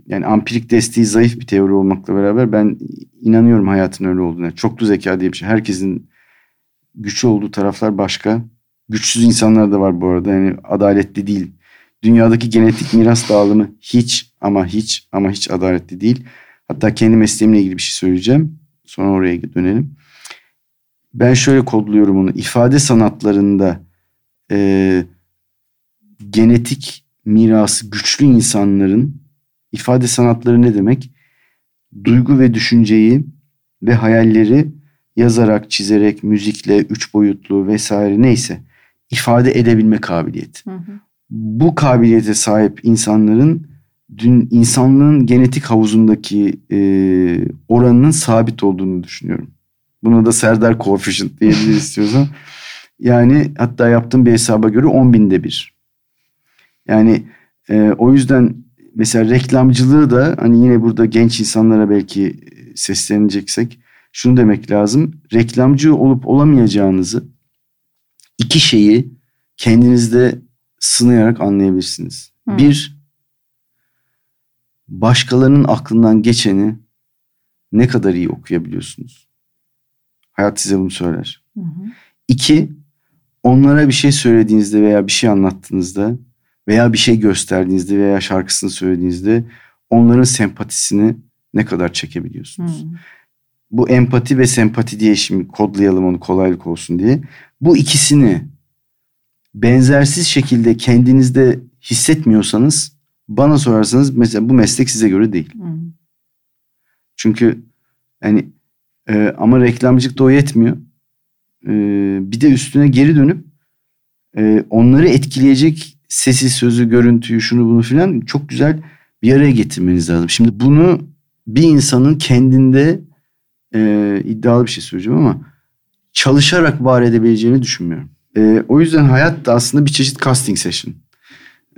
yani ampirik desteği zayıf bir teori olmakla beraber ben inanıyorum hayatın öyle olduğuna. Çoklu zeka diye bir şey. Herkesin güçlü olduğu taraflar başka. Güçsüz insanlar da var bu arada. Yani adaletli değil. Dünyadaki genetik miras dağılımı hiç ama hiç ama hiç adaletli değil. Hatta kendi mesleğimle ilgili bir şey söyleyeceğim. Sonra oraya dönelim. Ben şöyle kodluyorum onu. İfade sanatlarında e, genetik mirası güçlü insanların ifade sanatları ne demek? Duygu ve düşünceyi ve hayalleri yazarak, çizerek, müzikle, üç boyutlu vesaire neyse ifade edebilme kabiliyeti. Hı hı. Bu kabiliyete sahip insanların dün insanlığın genetik havuzundaki e, oranının sabit olduğunu düşünüyorum. Buna da Serdar Coefficient diyebiliriz istiyorsan. Yani hatta yaptığım bir hesaba göre 10 binde bir. Yani e, o yüzden mesela reklamcılığı da hani yine burada genç insanlara belki sesleneceksek şunu demek lazım. Reklamcı olup olamayacağınızı iki şeyi kendinizde sınayarak anlayabilirsiniz. Hmm. Bir, başkalarının aklından geçeni ne kadar iyi okuyabiliyorsunuz? Hayat size bunu söyler. Hı hı. İki, onlara bir şey söylediğinizde veya bir şey anlattığınızda veya bir şey gösterdiğinizde veya şarkısını söylediğinizde onların sempatisini ne kadar çekebiliyorsunuz? Hı. Bu empati ve sempati diye şimdi kodlayalım onu kolaylık olsun diye. Bu ikisini benzersiz şekilde kendinizde hissetmiyorsanız bana sorarsanız mesela bu meslek size göre değil. Hmm. Çünkü yani e, ama reklamcılık da o yetmiyor. E, bir de üstüne geri dönüp e, onları etkileyecek sesi, sözü, görüntüyü, şunu bunu filan çok güzel bir araya getirmeniz lazım. Şimdi bunu bir insanın kendinde e, iddialı bir şey söyleyeceğim ama çalışarak var edebileceğini düşünmüyorum. E, o yüzden hayat da aslında bir çeşit casting session.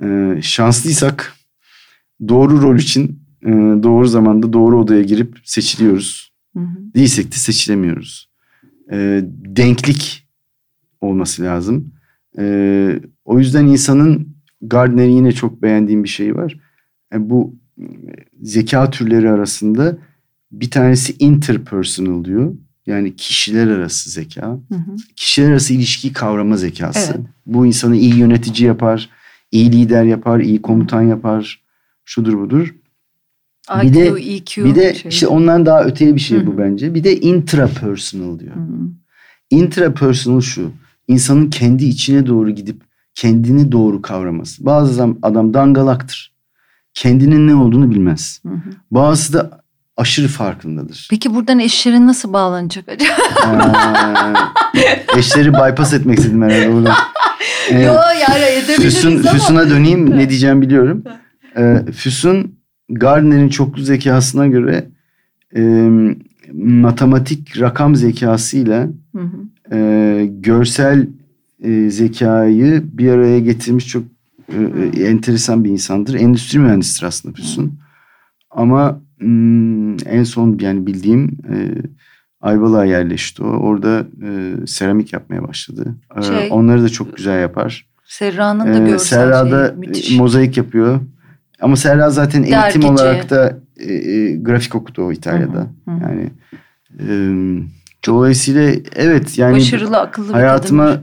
E, şanslıysak doğru rol için e, doğru zamanda doğru odaya girip seçiliyoruz. Hı hı. Değilsek de seçilemiyoruz. e, denklik olması lazım. E, o yüzden insanın Gardner'in yine çok beğendiğim bir şeyi var. E, bu zeka türleri arasında bir tanesi interpersonal diyor. Yani kişiler arası zeka. Hı hı. Kişiler arası ilişki kavrama zekası. Evet. Bu insanı iyi yönetici yapar, iyi lider yapar, iyi komutan yapar. Şudur budur. IQ, bir de EQ bir de şey. işte ondan daha öteye bir şey Hı-hı. bu bence. Bir de intrapersonal diyor. Hı-hı. Intrapersonal şu. İnsanın kendi içine doğru gidip kendini doğru kavraması. Bazı adam dangalaktır. Kendinin ne olduğunu bilmez. Hı hı. Bazısı da aşırı farkındadır. Peki buradan eşlerin nasıl bağlanacak acaba? Ee, eşleri bypass etmek istedim herhalde burada. Ee, Yo yani edebiliriz Füsun, ama. Füsun'a döneyim ne diyeceğim biliyorum. Ee, Füsun Gardner'in çoklu zekasına göre e, matematik rakam zekasıyla hı hı. E, görsel e, zekayı bir araya getirmiş çok e, e, enteresan bir insandır. Endüstri mühendisidir aslında Füsun. Hı. Ama Hmm, en son yani bildiğim e, Ayvalık'a yerleşti o. Orada e, seramik yapmaya başladı. E, şey, Onları da çok güzel yapar. Serra'nın da e, görsel Serra'da şeyi, müthiş. mozaik yapıyor. Ama Serra zaten Dergici. eğitim olarak da e, e, grafik okudu o İtalya'da. Hı hı. Yani e, dolayısıyla evet yani başarılı akıllı hayatıma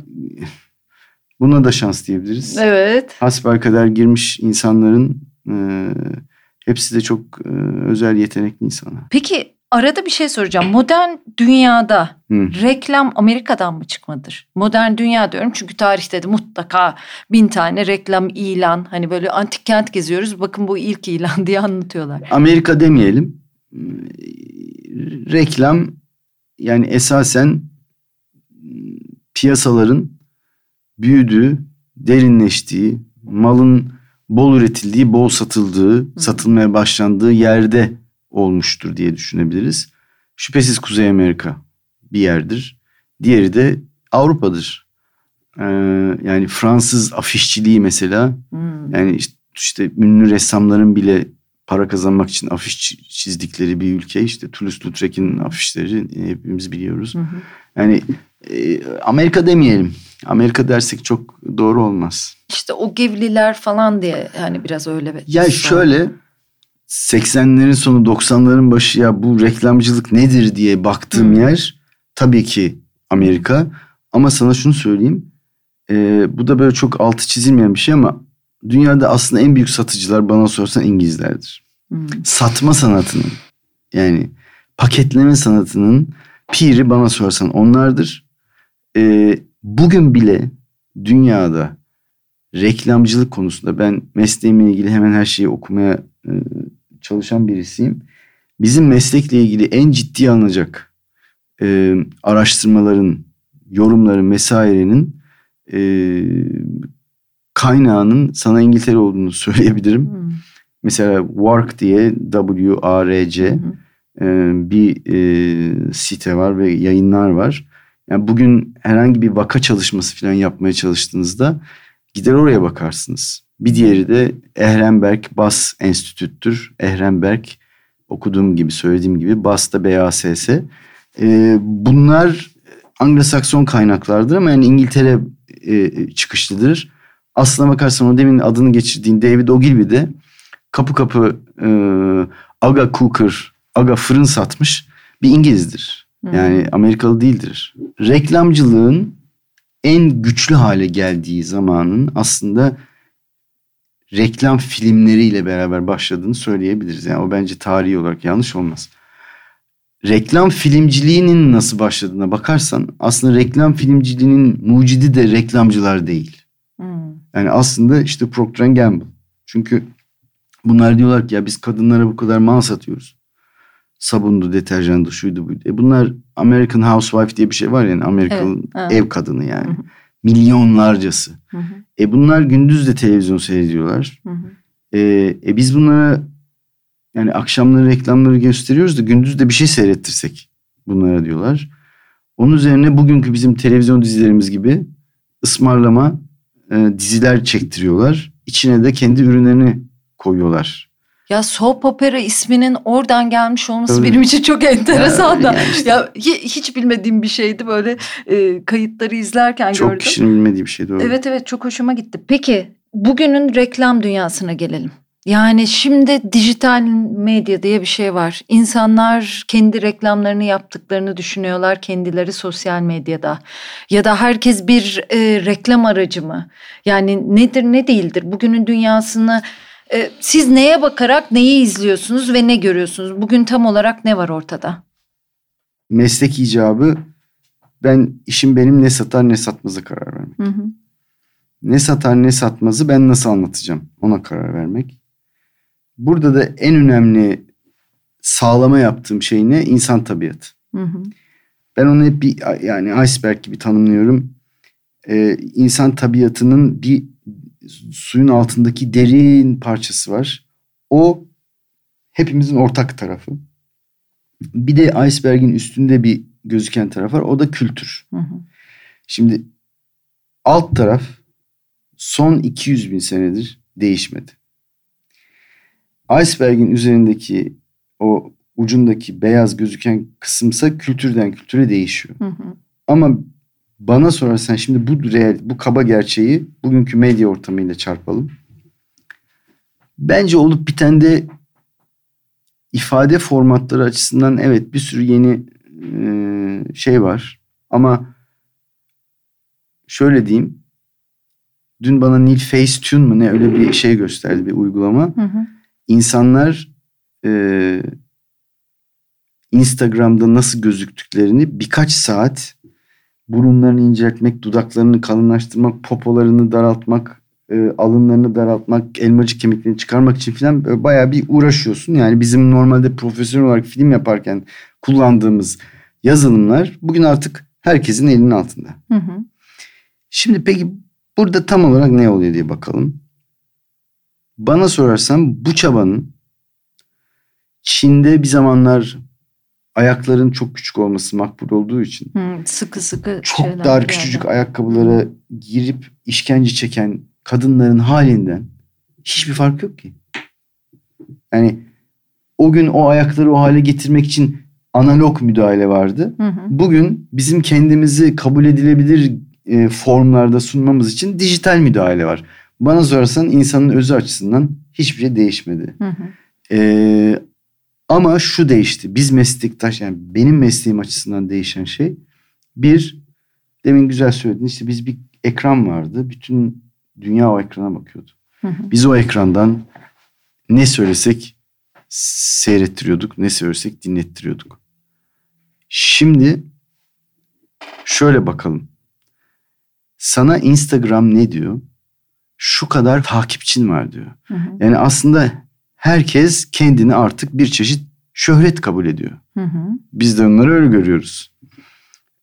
buna da şans diyebiliriz. Evet. Hasbelkader girmiş insanların e, Hepsi de çok e, özel yetenekli insanlar. Peki arada bir şey soracağım. Modern dünyada Hı. reklam Amerika'dan mı çıkmadır? Modern dünya diyorum çünkü tarihte de mutlaka bin tane reklam ilan hani böyle antik kent geziyoruz bakın bu ilk ilan diye anlatıyorlar. Amerika demeyelim. Reklam yani esasen piyasaların büyüdüğü, derinleştiği, malın bol üretildiği, bol satıldığı, Hı. satılmaya başlandığı yerde olmuştur diye düşünebiliriz. Şüphesiz Kuzey Amerika bir yerdir. Diğeri de Avrupa'dır. Ee, yani Fransız afişçiliği mesela. Hmm. Yani işte, işte ünlü ressamların bile para kazanmak için afiş çizdikleri bir ülke. İşte Toulouse-Lautrec'in afişleri hepimiz biliyoruz. Hı Yani e, Amerika demeyelim. Amerika dersek çok doğru olmaz. İşte o Gevliler falan diye hani biraz öyle. Ya şöyle 80'lerin sonu 90'ların başı ya bu reklamcılık nedir diye baktığım hmm. yer tabii ki Amerika. Ama sana şunu söyleyeyim. E, bu da böyle çok altı çizilmeyen bir şey ama dünyada aslında en büyük satıcılar bana sorsan İngilizlerdir. Hmm. Satma sanatının yani paketleme sanatının piri bana sorsan onlardır. E, bugün bile dünyada reklamcılık konusunda ben mesleğimle ilgili hemen her şeyi okumaya çalışan birisiyim. Bizim meslekle ilgili en ciddi alınacak e, araştırmaların, yorumların vesairenin e, kaynağının sana İngiltere olduğunu söyleyebilirim. Hmm. Mesela WARC diye W-A-R-C hmm. e, bir e, site var ve yayınlar var. Yani bugün herhangi bir vaka çalışması falan yapmaya çalıştığınızda gider oraya bakarsınız. Bir diğeri de Ehrenberg Bas Enstitüt'tür. Ehrenberg okuduğum gibi söylediğim gibi BAS'ta BASS. Ee, bunlar Anglo-Sakson kaynaklardır ama yani İngiltere e, çıkışlıdır. Aslına bakarsan o demin adını geçirdiğin David Ogilvy de kapı kapı e, aga cooker, aga fırın satmış bir İngilizdir. Yani Amerikalı değildir. Reklamcılığın en güçlü hale geldiği zamanın aslında reklam filmleriyle beraber başladığını söyleyebiliriz. Yani o bence tarihi olarak yanlış olmaz. Reklam filmciliğinin nasıl başladığına bakarsan aslında reklam filmciliğinin mucidi de reklamcılar değil. Hmm. Yani aslında işte Procter Gamble. Çünkü bunlar diyorlar ki ya biz kadınlara bu kadar mal satıyoruz sabundu, deterjandı, şuydu buydu. E bunlar American Housewife diye bir şey var yani Amerikalı evet, ev kadını yani. Hı hı. Milyonlarcası. Hı hı. E bunlar gündüz de televizyon seyrediyorlar. Hı hı. E, e biz bunlara yani akşamları reklamları gösteriyoruz da gündüz de bir şey seyrettirsek bunlara diyorlar. Onun üzerine bugünkü bizim televizyon dizilerimiz gibi ısmarlama e, diziler çektiriyorlar. İçine de kendi ürünlerini koyuyorlar. Ya soap opera isminin oradan gelmiş olması benim için çok enteresan da. yani işte. Ya hi- hiç bilmediğim bir şeydi böyle e, kayıtları izlerken Çok gördüm. kişinin bilmediği bir şey doğru. Evet evet çok hoşuma gitti. Peki bugünün reklam dünyasına gelelim. Yani şimdi dijital medya diye bir şey var. İnsanlar kendi reklamlarını yaptıklarını düşünüyorlar kendileri sosyal medyada. Ya da herkes bir e, reklam aracı mı? Yani nedir ne değildir? Bugünün dünyasını siz neye bakarak neyi izliyorsunuz ve ne görüyorsunuz? Bugün tam olarak ne var ortada? Meslek icabı ben işim benim ne satar ne satmaza karar vermek. Hı hı. Ne satar ne satmazı ben nasıl anlatacağım ona karar vermek. Burada da en önemli sağlama yaptığım şey ne? İnsan tabiatı. Hı hı. Ben onu hep bir yani iceberg gibi tanımlıyorum. Ee, insan tabiatının bir suyun altındaki derin parçası var. O hepimizin ortak tarafı. Bir de iceberg'in üstünde bir gözüken taraf var. O da kültür. Hı hı. Şimdi alt taraf son 200 bin senedir değişmedi. Iceberg'in üzerindeki o ucundaki beyaz gözüken kısımsa kültürden kültüre değişiyor. Hı hı. Ama bana sorarsan şimdi bu real, bu kaba gerçeği bugünkü medya ortamıyla çarpalım. Bence olup bitende ifade formatları açısından evet bir sürü yeni e, şey var. Ama şöyle diyeyim. Dün bana Nil Facetune mu ne öyle bir şey gösterdi bir uygulama. Hı hı. İnsanlar e, Instagram'da nasıl gözüktüklerini birkaç saat burunlarını inceltmek, dudaklarını kalınlaştırmak, popolarını daraltmak, e, alınlarını daraltmak, elmacık kemiklerini çıkarmak için falan böyle bayağı bir uğraşıyorsun. Yani bizim normalde profesyonel olarak film yaparken kullandığımız yazılımlar bugün artık herkesin elinin altında. Hı hı. Şimdi peki burada tam olarak ne oluyor diye bakalım. Bana sorarsan bu çabanın Çin'de bir zamanlar ayakların çok küçük olması makbul olduğu için Hı, sıkı sıkı çok şeyler dar küçücük ayakkabılara girip işkence çeken kadınların halinden hiçbir fark yok ki. Yani o gün o ayakları o hale getirmek için analog müdahale vardı. Hı hı. Bugün bizim kendimizi kabul edilebilir e, formlarda sunmamız için dijital müdahale var. Bana sorarsan insanın özü açısından hiçbir şey değişmedi. Hı hı. Ee, ama şu değişti. Biz meslektaş yani benim mesleğim açısından değişen şey bir demin güzel söyledin işte biz bir ekran vardı. Bütün dünya o ekrana bakıyordu. Hı hı. Biz o ekrandan ne söylesek seyrettiriyorduk, ne söylesek dinlettiriyorduk. Şimdi şöyle bakalım. Sana Instagram ne diyor? Şu kadar takipçin var diyor. Hı hı. Yani aslında herkes kendini artık bir çeşit şöhret kabul ediyor. Hı hı. Biz de onları öyle görüyoruz.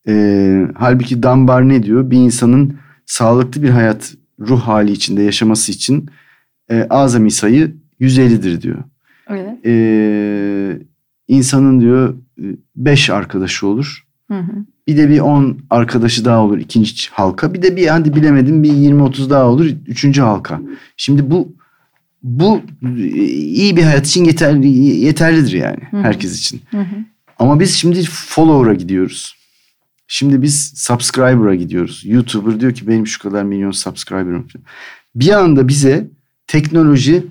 Ee, halbuki Dunbar ne diyor? Bir insanın sağlıklı bir hayat ruh hali içinde yaşaması için e, azami sayı 150'dir diyor. Evet. Ee, insanın diyor 5 arkadaşı olur. Hı hı. Bir de bir 10 arkadaşı daha olur ikinci halka. Bir de bir hadi bilemedim bir 20-30 daha olur üçüncü halka. Şimdi bu bu iyi bir hayat için yeterli yeterlidir yani Hı hı. herkes için. Hı hı. Ama biz şimdi follower'a gidiyoruz. Şimdi biz subscriber'a gidiyoruz. YouTuber diyor ki benim şu kadar milyon subscriber'ım. Bir anda bize teknoloji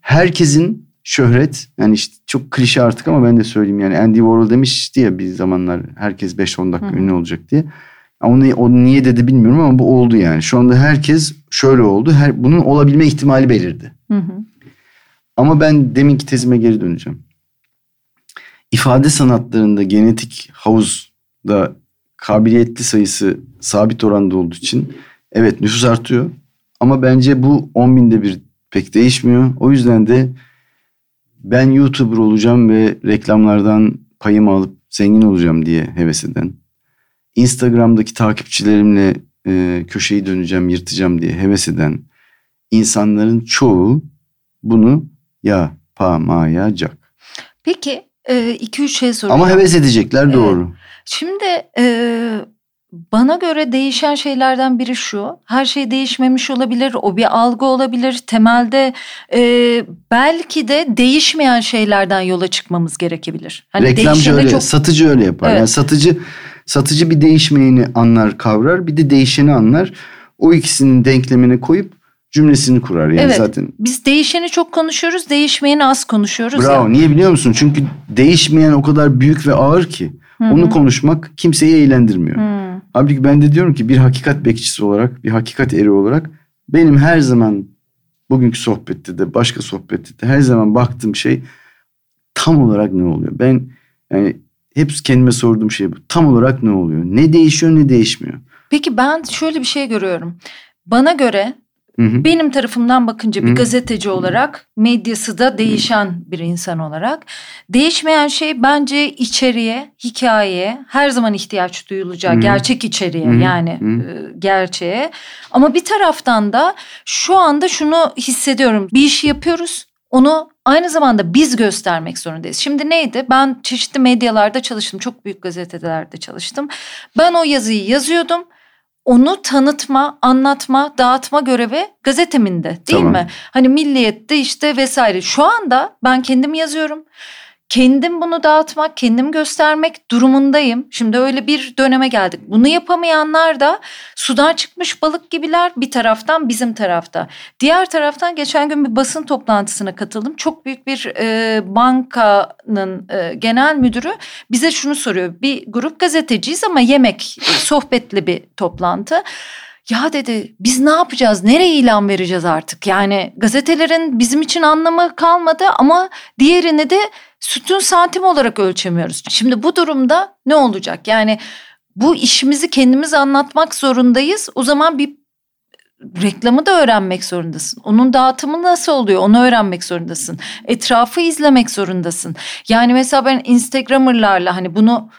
herkesin şöhret yani işte çok klişe artık ama ben de söyleyeyim yani Andy Warhol demişti ya bir zamanlar herkes 5-10 dakika Hı hı. ünlü olacak diye. Onu, o niye dedi bilmiyorum ama bu oldu yani. Şu anda herkes şöyle oldu. Her, bunun olabilme ihtimali belirdi. Hı hı. Ama ben deminki tezime geri döneceğim. İfade sanatlarında genetik havuzda kabiliyetli sayısı sabit oranda olduğu için evet nüfus artıyor. Ama bence bu 10 binde bir pek değişmiyor. O yüzden de ben YouTuber olacağım ve reklamlardan payımı alıp zengin olacağım diye heves eden. Instagram'daki takipçilerimle e, köşeyi döneceğim, yırtacağım diye heves eden insanların çoğu bunu yapamayacak. Peki e, iki üç şey soracağım. Ama heves edecekler doğru. Şimdi e, bana göre değişen şeylerden biri şu. Her şey değişmemiş olabilir. O bir algı olabilir. Temelde e, belki de değişmeyen şeylerden yola çıkmamız gerekebilir. Hani Reklamcı öyle, çok... satıcı öyle yapar. Evet. Yani satıcı satıcı bir değişmeyeni anlar, kavrar. Bir de değişeni anlar. O ikisinin denklemine koyup cümlesini kurar yani evet, zaten. Biz değişeni çok konuşuyoruz, değişmeyeni az konuşuyoruz. Bravo. Ya. Niye biliyor musun? Çünkü değişmeyen o kadar büyük ve ağır ki. Hı-hı. Onu konuşmak kimseyi eğlendirmiyor. Hı. Halbuki ben de diyorum ki bir hakikat bekçisi olarak, bir hakikat eri olarak benim her zaman bugünkü sohbette de başka sohbette de her zaman baktığım şey tam olarak ne oluyor? Ben yani hep kendime sorduğum şey bu. Tam olarak ne oluyor? Ne değişiyor ne değişmiyor? Peki ben şöyle bir şey görüyorum. Bana göre Hı hı. Benim tarafımdan bakınca bir hı. gazeteci olarak medyası da değişen bir insan olarak değişmeyen şey bence içeriye, hikayeye her zaman ihtiyaç duyulacak hı. gerçek içeriye hı. yani hı. E, gerçeğe. Ama bir taraftan da şu anda şunu hissediyorum. Bir işi yapıyoruz. Onu aynı zamanda biz göstermek zorundayız. Şimdi neydi? Ben çeşitli medyalarda çalıştım. Çok büyük gazetelerde çalıştım. Ben o yazıyı yazıyordum onu tanıtma, anlatma, dağıtma görevi gazeteminde değil tamam. mi? Hani milliyette işte vesaire. Şu anda ben kendim yazıyorum kendim bunu dağıtmak, kendim göstermek durumundayım. Şimdi öyle bir döneme geldik. Bunu yapamayanlar da sudan çıkmış balık gibiler bir taraftan bizim tarafta. Diğer taraftan geçen gün bir basın toplantısına katıldım. Çok büyük bir e, bankanın e, genel müdürü bize şunu soruyor. Bir grup gazeteciyiz ama yemek sohbetli bir toplantı. Ya dedi biz ne yapacağız? Nereye ilan vereceğiz artık? Yani gazetelerin bizim için anlamı kalmadı ama diğerini de sütün santim olarak ölçemiyoruz. Şimdi bu durumda ne olacak? Yani bu işimizi kendimiz anlatmak zorundayız. O zaman bir reklamı da öğrenmek zorundasın. Onun dağıtımı nasıl oluyor onu öğrenmek zorundasın. Etrafı izlemek zorundasın. Yani mesela ben Instagram'ırlarla hani bunu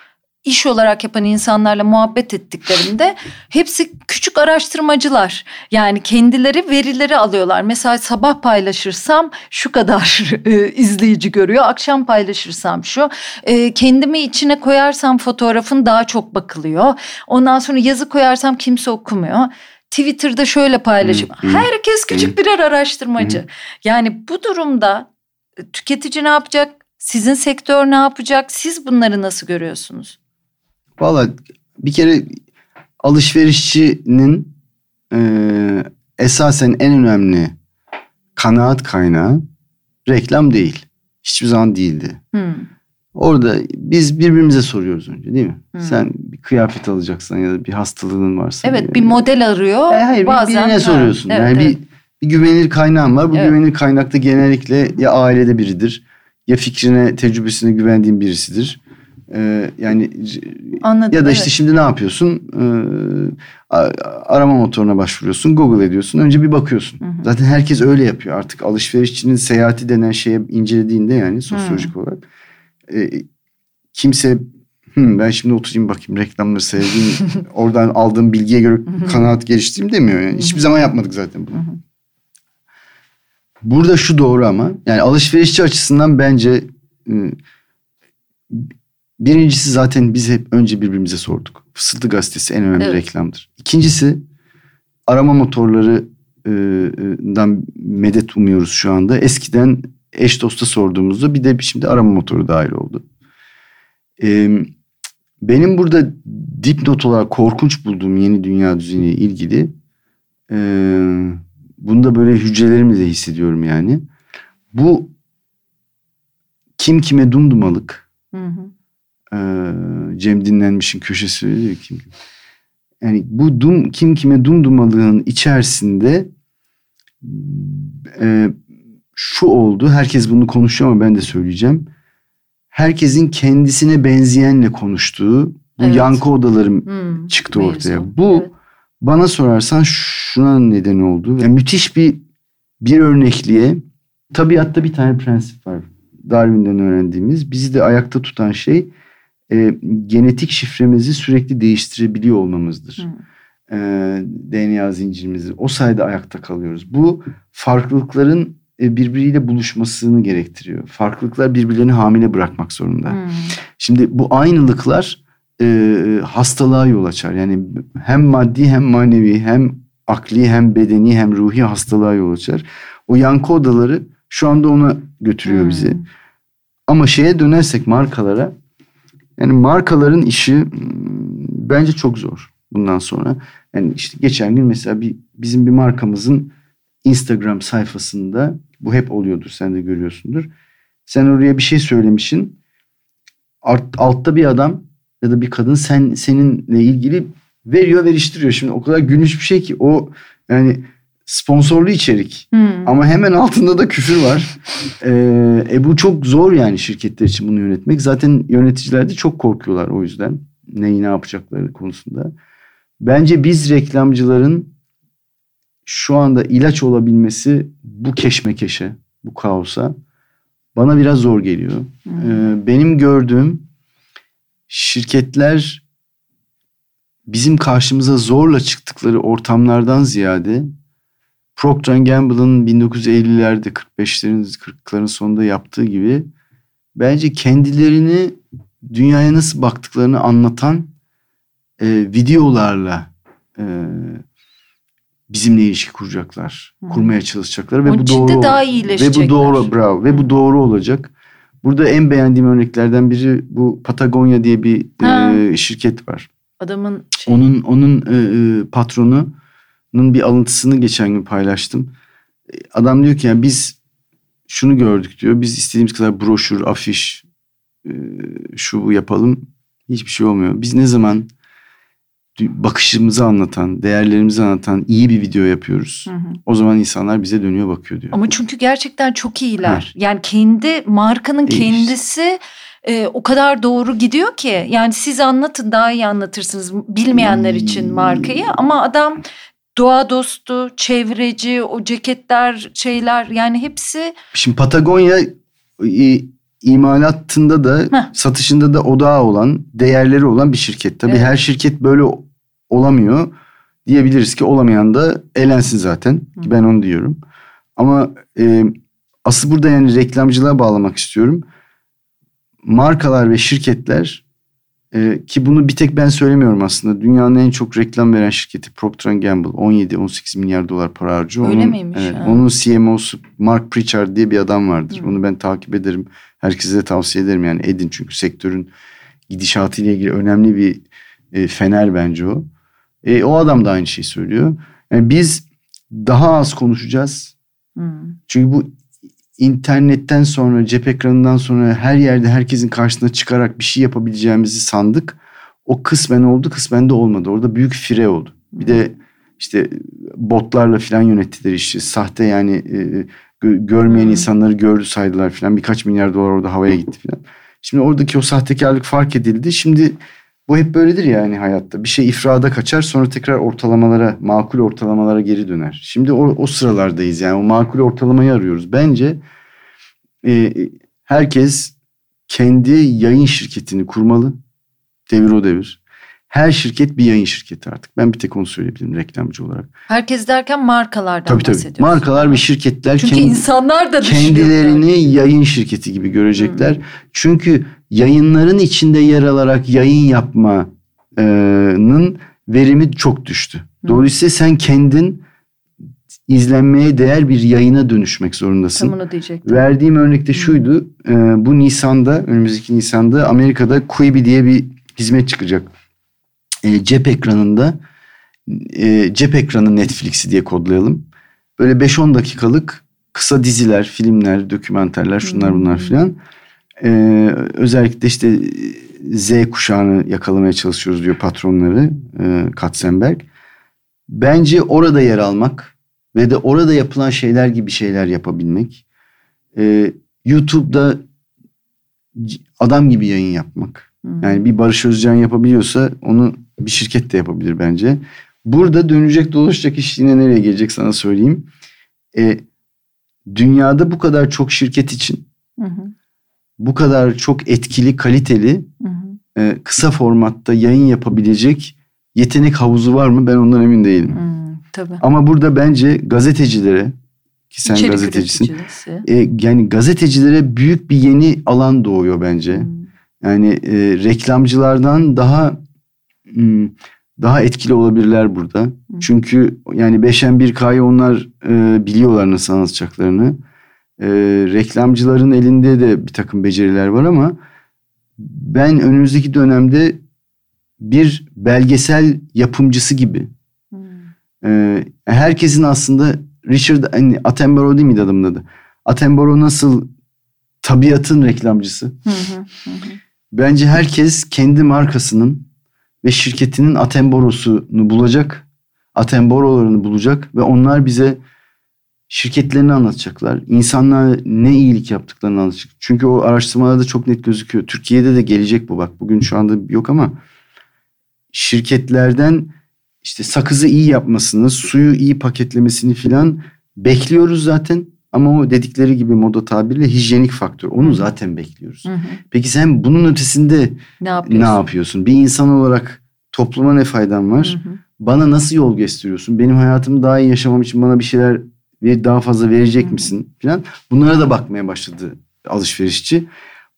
iş olarak yapan insanlarla muhabbet ettiklerinde hepsi küçük araştırmacılar. Yani kendileri verileri alıyorlar. Mesela sabah paylaşırsam şu kadar e, izleyici görüyor. Akşam paylaşırsam şu. E, kendimi içine koyarsam fotoğrafın daha çok bakılıyor. Ondan sonra yazı koyarsam kimse okumuyor. Twitter'da şöyle paylaşım. Herkes küçük birer araştırmacı. Yani bu durumda tüketici ne yapacak? Sizin sektör ne yapacak? Siz bunları nasıl görüyorsunuz? Valla bir kere alışverişçinin e, esasen en önemli kanaat kaynağı reklam değil. Hiçbir zaman değildi. Hmm. Orada biz birbirimize soruyoruz önce değil mi? Hmm. Sen bir kıyafet alacaksan ya da bir hastalığın varsa. Evet yani. bir model arıyor. E, hayır bazen. birine soruyorsun. Evet, yani evet. bir, bir güvenilir kaynağın var. Bu evet. güvenilir kaynakta genellikle ya ailede biridir ya fikrine, tecrübesine güvendiğin birisidir. Ee, yani Anladım, ya da işte evet. şimdi ne yapıyorsun? Ee, arama motoruna başvuruyorsun, Google ediyorsun. Önce bir bakıyorsun. Hı hı. Zaten herkes öyle yapıyor. Artık alışverişçinin seyahati denen şeye incelediğinde yani sosyolojik hı. olarak e, kimse hmm, ben şimdi oturayım bakayım reklamları sevdiğim oradan aldığım bilgiye göre kanaat geliştireyim demiyor yani. Hiçbir zaman yapmadık zaten bunu. Burada şu doğru ama yani alışverişçi açısından bence ıı, Birincisi zaten biz hep önce birbirimize sorduk. Fısıltı gazetesi en önemli evet. reklamdır. İkincisi arama motorlarından medet umuyoruz şu anda. Eskiden eş dosta sorduğumuzda bir de şimdi arama motoru dahil oldu. Ee, benim burada dipnot olarak korkunç bulduğum yeni dünya düzeniyle ilgili e, bunda böyle hücrelerimle de hissediyorum yani. Bu kim kime dumdumalık hı hı ee, Cem Dinlenmiş'in köşesi diyor kim yani bu dum kim kime dumdumalığın içerisinde e, şu oldu. Herkes bunu konuşuyor ama ben de söyleyeceğim. Herkesin kendisine benzeyenle konuştuğu bu evet. yankı odaları hmm, çıktı ortaya. Mevzu. bu evet. bana sorarsan şuna neden oldu. Yani müthiş bir bir örnekliğe tabiatta bir tane prensip var. Darwin'den öğrendiğimiz. Bizi de ayakta tutan şey e, genetik şifremizi sürekli değiştirebiliyor olmamızdır. Hmm. E, DNA zincirimizi. O sayede ayakta kalıyoruz. Bu farklılıkların e, birbiriyle buluşmasını gerektiriyor. Farklılıklar birbirlerini hamile bırakmak zorunda. Hmm. Şimdi bu aynılıklar e, hastalığa yol açar. Yani hem maddi hem manevi hem akli hem bedeni hem ruhi hastalığa yol açar. O yankı odaları şu anda ona götürüyor Hmm. bizi. Ama şeye dönersek markalara yani markaların işi hmm, bence çok zor bundan sonra. Yani işte geçen gün mesela bir bizim bir markamızın Instagram sayfasında bu hep oluyordur sen de görüyorsundur. Sen oraya bir şey söylemişsin. Alt, altta bir adam ya da bir kadın sen seninle ilgili veriyor veriştiriyor. Şimdi o kadar gülünç bir şey ki o yani sponsorlu içerik. Hmm. Ama hemen altında da küfür var. Ee, e bu çok zor yani şirketler için bunu yönetmek. Zaten yöneticiler de çok korkuyorlar o yüzden. Neyi ne yapacakları konusunda. Bence biz reklamcıların şu anda ilaç olabilmesi bu keşmekeşe, bu kaosa bana biraz zor geliyor. Hmm. Ee, benim gördüğüm şirketler bizim karşımıza zorla çıktıkları ortamlardan ziyade Procter Gamble'ın 1950'lerde 45'lerin 40'ların sonunda yaptığı gibi bence kendilerini dünyaya nasıl baktıklarını anlatan e, videolarla e, bizimle ilişki kuracaklar. Hı. Kurmaya çalışacaklar ve Onun bu doğru daha ve bu doğru bravo ve bu doğru olacak. Burada en beğendiğim örneklerden biri bu Patagonya diye bir Ha. e, şirket var. Adamın şey, Onun onun e, e, patronunun bir alıntısını geçen gün paylaştım. E, Adam diyor ki yani biz şunu gördük diyor. Biz istediğimiz kadar broşür, afiş, e, şu bu yapalım. Hiçbir şey olmuyor. Biz ne zaman bakışımızı anlatan, değerlerimizi anlatan iyi bir video yapıyoruz. Hı hı. O zaman insanlar bize dönüyor bakıyor diyor. Ama çünkü gerçekten çok iyiler. Yani kendi markanın işte. kendisi e, o kadar doğru gidiyor ki. Yani siz anlatın daha iyi anlatırsınız bilmeyenler için Hmm. markayı. Ama adam doğa dostu, çevreci, o ceketler, şeyler yani hepsi Şimdi Patagonya imalatında da Heh. satışında da odağı olan, değerleri olan bir şirket. Tabii Evet. her şirket böyle olamıyor. Diyebiliriz ki olamayan da elensin zaten. Hı. Ben onu diyorum. Ama e, asıl burada yani reklamcılığa bağlamak istiyorum. Markalar ve şirketler e, ki bunu bir tek ben söylemiyorum aslında. Dünyanın en çok reklam veren şirketi Procter Gamble 17-18 milyar dolar para harcıyor. Öyle onun, miymiş? Evet, onun CMO'su Mark Pritchard diye bir adam vardır. Hı. Onu ben takip ederim. Herkese de tavsiye ederim yani edin çünkü sektörün gidişatıyla ilgili önemli bir e, fener bence o. E, o adam da aynı şeyi söylüyor. Yani biz daha az konuşacağız. Hmm. Çünkü bu internetten sonra, cep ekranından sonra her yerde herkesin karşısına çıkarak bir şey yapabileceğimizi sandık. O kısmen oldu, kısmen de olmadı. Orada büyük fire oldu. Bir de işte botlarla falan yönettiler işi. Sahte yani e, gö- görmeyen Hmm. insanları gördü saydılar falan. Birkaç milyar dolar orada havaya gitti falan. Şimdi oradaki o sahtekarlık fark edildi. Şimdi bu hep böyledir yani hayatta. Bir şey ifrada kaçar sonra tekrar ortalamalara, makul ortalamalara geri döner. Şimdi o, o sıralardayız yani o makul ortalamayı arıyoruz. Bence e, herkes kendi yayın şirketini kurmalı. Devir o devir. Her şirket bir yayın şirketi artık. Ben bir tek onu söyleyebilirim reklamcı olarak. Herkes derken markalardan Tabii tabii. bahsediyorsun. Markalar ve şirketler Çünkü kendi- insanlar da kendilerini yayın şirketi gibi görecekler. Çünkü yayınların içinde yer alarak yayın yapmanın verimi çok düştü. Dolayısıyla sen kendin izlenmeye değer bir yayına dönüşmek zorundasın. Tam onu diyecektim. Verdiğim örnekte şuydu. e, bu Nisan'da, önümüzdeki Nisan'da Amerika'da Quibi diye bir hizmet çıkacak. E, cep ekranında e, cep ekranı Netflix'i diye kodlayalım. Böyle 5-10 dakikalık kısa diziler, filmler, dokümenterler, şunlar bunlar Hmm. E, özellikle işte Z kuşağını yakalamaya çalışıyoruz diyor patronları e, Katzenberg. Bence orada yer almak ve de orada yapılan şeyler gibi şeyler yapabilmek. E, YouTube'da adam gibi yayın yapmak. Hmm. Yani bir Barış Özcan yapabiliyorsa onu bir şirket de yapabilir bence. Burada dönecek dolaşacak iş yine nereye gelecek sana söyleyeyim. E, dünyada bu kadar çok şirket için Hı hı, bu kadar çok etkili, kaliteli, hı hı. e, kısa formatta yayın yapabilecek yetenek havuzu var mı? Ben ondan emin değilim. Hmm, tabii. Ama burada bence gazetecilere ki sen İçerik gazetecisin. e, yani gazetecilere büyük bir yeni alan doğuyor bence. Hmm. Yani e, reklamcılardan daha daha etkili olabilirler burada. Hı. Çünkü yani 5'en 1K'yı onlar e, biliyorlar nasıl anlatacaklarını. E, reklamcıların elinde de bir takım beceriler var ama ben önümüzdeki dönemde bir belgesel yapımcısı gibi hmm. e, herkesin aslında Richard hani Attenborough değil miydi adamın adı? Attenborough nasıl tabiatın reklamcısı? Bence herkes kendi markasının ve şirketinin Attenborough'sunu bulacak. Attenborough'larını bulacak ve onlar bize şirketlerini anlatacaklar. İnsanlara ne iyilik yaptıklarını anlatacak. Çünkü o araştırmalarda çok net gözüküyor. Türkiye'de de gelecek bu bak. Bugün şu anda yok ama şirketlerden işte sakızı iyi yapmasını, suyu iyi paketlemesini filan bekliyoruz zaten. Ama o dedikleri gibi moda tabirle hijyenik faktör. Onu zaten bekliyoruz. Hı hı. Peki sen bunun ötesinde ne yapıyorsun? ne yapıyorsun? Bir insan olarak topluma ne faydan var? Hı hı. Bana nasıl yol gösteriyorsun? Benim hayatımı daha iyi yaşamam için bana bir şeyler daha fazla verecek misin? Falan. Bunlara da bakmaya başladı alışverişçi.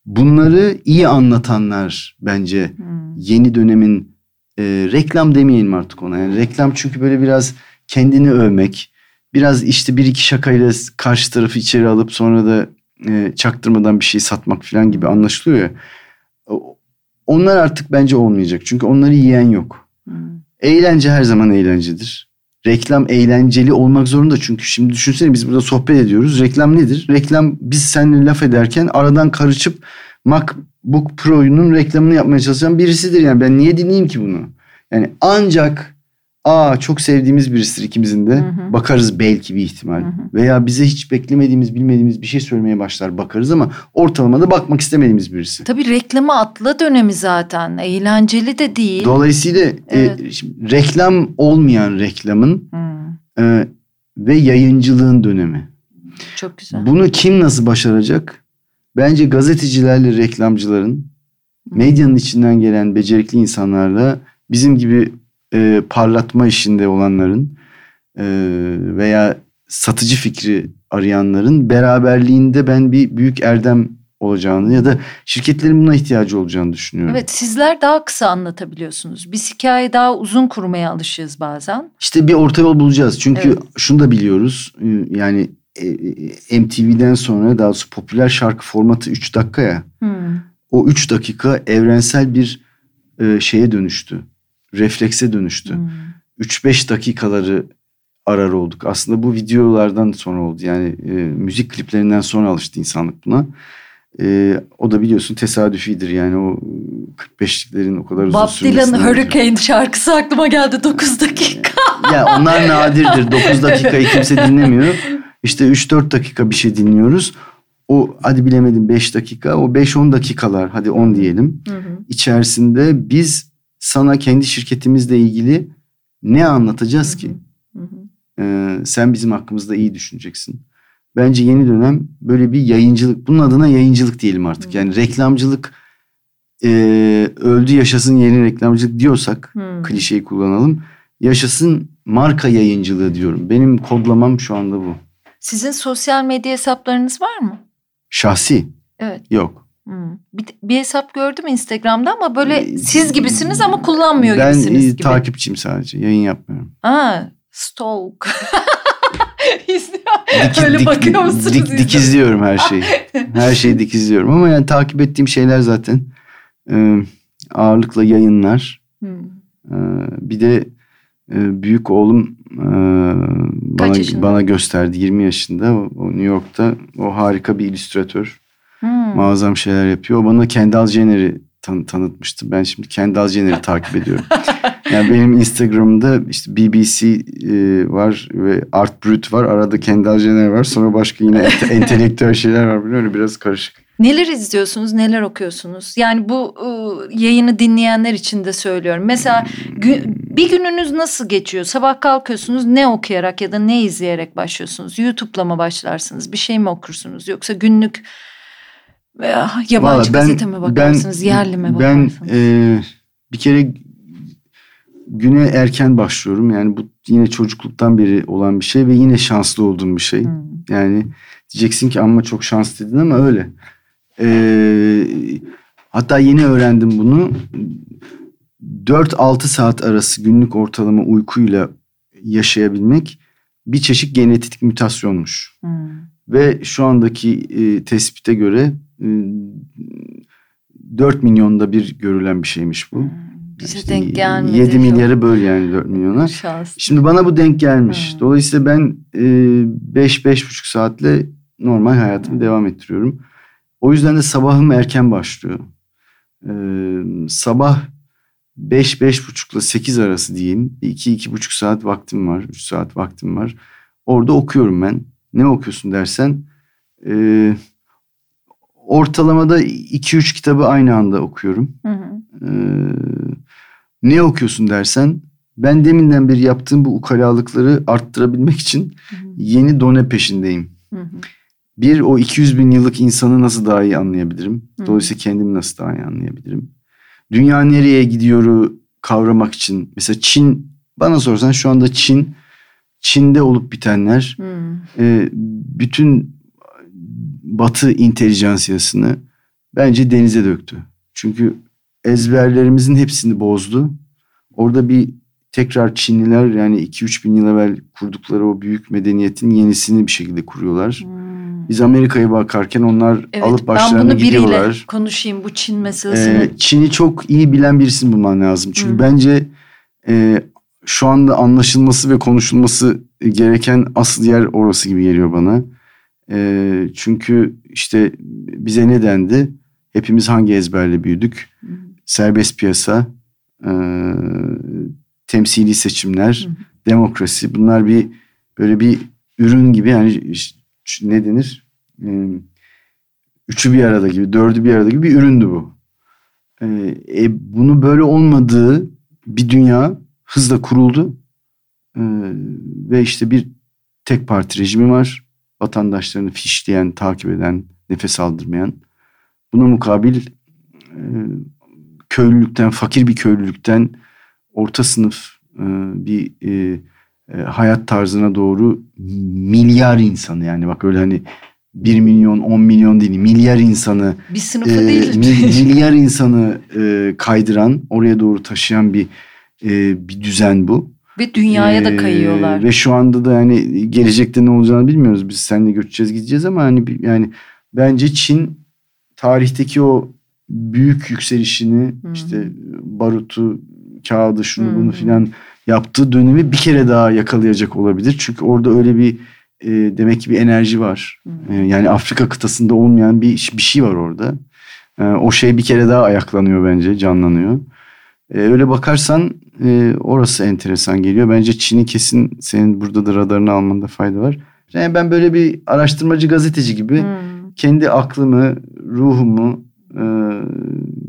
Bunları iyi anlatanlar bence yeni dönemin e, reklam demeyelim artık ona. Yani reklam çünkü böyle biraz kendini övmek, biraz işte bir iki şakayla karşı tarafı içeri alıp sonra da e, çaktırmadan bir şey satmak falan gibi anlaşılıyor ya. Onlar artık bence olmayacak. Çünkü onları yiyen yok. Hmm. Eğlence her zaman eğlencedir. Reklam eğlenceli olmak zorunda çünkü şimdi düşünsene biz burada sohbet ediyoruz. Reklam nedir? Reklam biz seninle laf ederken aradan karışıp MacBook Pro'nun reklamını yapmaya çalışan birisidir. Yani ben niye dinleyeyim ki bunu? Yani ancak aa çok sevdiğimiz birisidir ikimizin de. Hı hı. Bakarız belki bir ihtimal. Hı hı. Veya bize hiç beklemediğimiz, bilmediğimiz bir şey söylemeye başlar bakarız ama ortalamada bakmak istemediğimiz birisi. Tabii reklama atla dönemi zaten. Eğlenceli de değil. Dolayısıyla e, evet. e, reklam olmayan reklamın e, ve yayıncılığın dönemi. Çok güzel. Bunu kim nasıl başaracak? Bence gazetecilerle reklamcıların, medyanın içinden gelen becerikli insanlarla bizim gibi e, parlatma işinde olanların e, veya satıcı fikri arayanların beraberliğinde ben bir büyük erdem olacağını ya da şirketlerin buna ihtiyacı olacağını düşünüyorum. Evet sizler daha kısa anlatabiliyorsunuz. Biz hikaye daha uzun kurmaya alışığız bazen. İşte bir orta yol bulacağız. Çünkü evet. şunu da biliyoruz. E, yani e, e, MTV'den sonra daha doğrusu popüler şarkı formatı 3 dakika ya. Hmm. O 3 dakika evrensel bir şeye dönüştü reflekse dönüştü. Hmm. 3-5 dakikaları arar olduk. Aslında bu videolardan sonra oldu. Yani e, müzik kliplerinden sonra alıştı insanlık buna. E, o da biliyorsun tesadüfidir yani o 45'liklerin o kadar uzun Bob Dylan Hurricane şarkısı aklıma geldi 9 dakika. ya onlar nadirdir. 9 dakikayı kimse dinlemiyor. İşte 3-4 dakika bir şey dinliyoruz. O hadi bilemedim 5 dakika o 5-10 dakikalar hadi 10 diyelim. Hı hı. İçerisinde biz sana kendi şirketimizle ilgili ne anlatacağız ki? Hı hı. Ee, sen bizim hakkımızda iyi düşüneceksin. Bence yeni dönem böyle bir yayıncılık, bunun adına yayıncılık diyelim artık. Hı. Yani reklamcılık e, öldü yaşasın yeni reklamcılık diyorsak hı. klişeyi kullanalım. Yaşasın marka yayıncılığı diyorum. Benim kodlamam şu anda bu. Sizin sosyal medya hesaplarınız var mı? Şahsi? Evet. Yok. Hmm. Bir, bir hesap gördüm Instagram'da ama böyle ee, siz gibisiniz ama kullanmıyor ben, gibisiniz gibi. Ben takipçiyim sadece. Yayın yapmıyorum. Aa, stalk. Dik, Öyle dik, bakıyor musunuz? Dik, dikizliyorum her şeyi. Her şeyi dikizliyorum ama yani takip ettiğim şeyler zaten e, ağırlıkla yayınlar. Hmm. E, bir de e, büyük oğlum e, bana, bana gösterdi 20 yaşında. O New York'ta o harika bir illüstratör. Hmm. Muazzam şeyler yapıyor. O bana Kendall Jenner'i tan- tanıtmıştı. Ben şimdi Kendall Jenner'i takip ediyorum. Yani benim Instagram'da işte BBC e, var ve Art Brut var. Arada Kendall Jenner var. Sonra başka yine ente- entelektüel şeyler var. Böyle biraz karışık. Neler izliyorsunuz, neler okuyorsunuz? Yani bu ıı, yayını dinleyenler için de söylüyorum. Mesela gün, bir gününüz nasıl geçiyor? Sabah kalkıyorsunuz ne okuyarak ya da ne izleyerek başlıyorsunuz? YouTube'la mı başlarsınız? Bir şey mi okursunuz? Yoksa günlük veya yabancı Vallahi ben, gazete mi bakarsınız, ben, yerli mi bakarsınız? Ben e, bir kere güne erken başlıyorum. Yani bu yine çocukluktan beri olan bir şey ve yine şanslı olduğum bir şey. Hmm. Yani diyeceksin ki ama çok şans dedin ama öyle. Ee, Hatta yeni öğrendim bunu. 4-6 saat arası günlük ortalama uykuyla yaşayabilmek bir çeşit genetik mutasyonmuş. Hmm. Ve şu andaki e, tespite göre 4 milyonda bir görülen bir şeymiş bu. Hmm. Bize işte denk gelmedi. 7 milyarı böl yani 4 milyona. Şans. Şimdi bana bu denk gelmiş. Hmm. Dolayısıyla ben 5-5,5 e, saatle normal hayatımı hmm. devam ettiriyorum. O yüzden de sabahım erken başlıyor. Ee, sabah 5 ile 8 arası diyeyim. 2-2,5 saat vaktim var. 3 saat vaktim var. Orada okuyorum ben. Ne okuyorsun dersen e, ortalamada 2-3 kitabı aynı anda okuyorum. Hı hı. E, ne okuyorsun dersen ben deminden beri yaptığım bu ukalalıkları arttırabilmek için hı hı. yeni done peşindeyim. Hı hı. Bir o 200 bin yıllık insanı nasıl daha iyi anlayabilirim? Hı. Dolayısıyla kendimi nasıl daha iyi anlayabilirim? Dünya nereye gidiyoru kavramak için mesela Çin bana sorsan şu anda Çin Çin'de olup bitenler hmm. e, bütün Batı intelijansiyasını bence denize döktü. Çünkü ezberlerimizin hepsini bozdu. Orada bir tekrar Çinliler yani 2-3 bin yıl evvel kurdukları o büyük medeniyetin yenisini bir şekilde kuruyorlar. Hmm. Biz Amerika'ya bakarken onlar evet, alıp başlarına gidiyorlar. Ben bunu biriyle konuşayım bu Çin meselesini. Ee, Çin'i çok iyi bilen birisini bulman lazım. Çünkü hmm. bence e, şu anda anlaşılması ve konuşulması gereken asıl yer orası gibi geliyor bana. E, çünkü işte bize ne dendi? Hepimiz hangi ezberle büyüdük? Hı. Serbest piyasa, e, temsili seçimler, Hı. demokrasi. Bunlar bir böyle bir ürün gibi yani ne denir? E, üçü bir arada gibi, dördü bir arada gibi bir üründü bu. E, e, bunu böyle olmadığı bir dünya hızla kuruldu. Ee, ve işte bir tek parti rejimi var. Vatandaşlarını fişleyen, takip eden, nefes aldırmayan. Buna mukabil e, köylülükten, fakir bir köylülükten orta sınıf e, bir e, hayat tarzına doğru milyar insanı yani bak öyle hani 1 milyon 10 milyon değil milyar insanı bir sınıfı e, değil milyar insanı e, kaydıran oraya doğru taşıyan bir e, bir düzen bu. Ve dünyaya ee, da kayıyorlar. Ve şu anda da yani gelecekte ne olacağını bilmiyoruz. Biz seninle göçeceğiz gideceğiz ama hani yani bence Çin tarihteki o büyük yükselişini hmm. işte barutu, kağıdı, şunu hmm. bunu filan yaptığı dönemi bir kere daha yakalayacak olabilir. Çünkü orada öyle bir e, demek ki bir enerji var. Hmm. E, yani Afrika kıtasında olmayan bir bir şey var orada. E, o şey bir kere daha ayaklanıyor bence, canlanıyor. E, öyle bakarsan e, orası enteresan geliyor. Bence Çin'i kesin senin burada da radarını almanda fayda var. Yani ben böyle bir araştırmacı gazeteci gibi hmm. kendi aklımı, ruhumu e,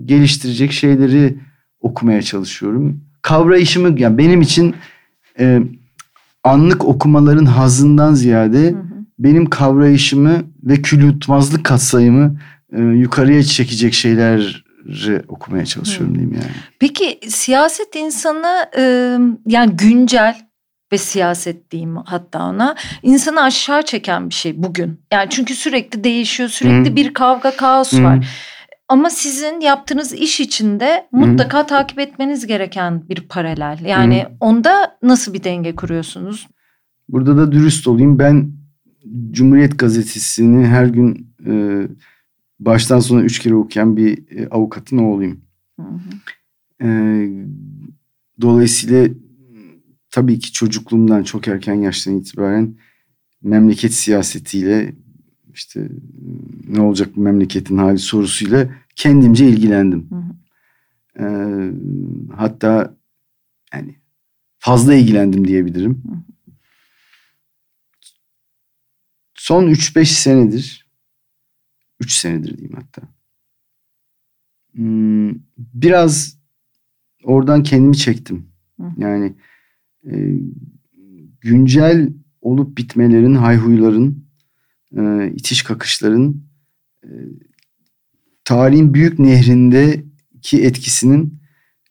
geliştirecek şeyleri okumaya çalışıyorum. Kavrayışımı yani benim için e, anlık okumaların hazından ziyade hı benim kavrayışımı ve kül yutmazlık katsayımı e, yukarıya çekecek şeyler okumaya çalışıyorum diyeyim yani. Peki siyaset insanı yani güncel ve siyaset diyeyim hatta ona insanı aşağı çeken bir şey bugün. Yani çünkü sürekli değişiyor, sürekli Hı. bir kavga, kaos Hı. var. Ama sizin yaptığınız iş içinde mutlaka Hı. takip etmeniz gereken bir paralel. Yani Hı. onda nasıl bir denge kuruyorsunuz? Burada da dürüst olayım. Ben Cumhuriyet Gazetesi'ni her gün e, baştan sona üç kere okuyan bir e, avukatın oğluyum. Hı hı. E, dolayısıyla tabii ki çocukluğumdan çok erken yaştan itibaren memleket siyasetiyle işte ne olacak bu memleketin hali sorusuyla kendimce ilgilendim. Hı hı. E, hatta yani fazla ilgilendim diyebilirim. Hı hı. Son 3-5 senedir 3 senedir diyeyim hatta. Hmm, biraz oradan kendimi çektim. Yani e, güncel olup bitmelerin, hayhuyların, e, itiş kakışların e, tarihin büyük nehrindeki etkisinin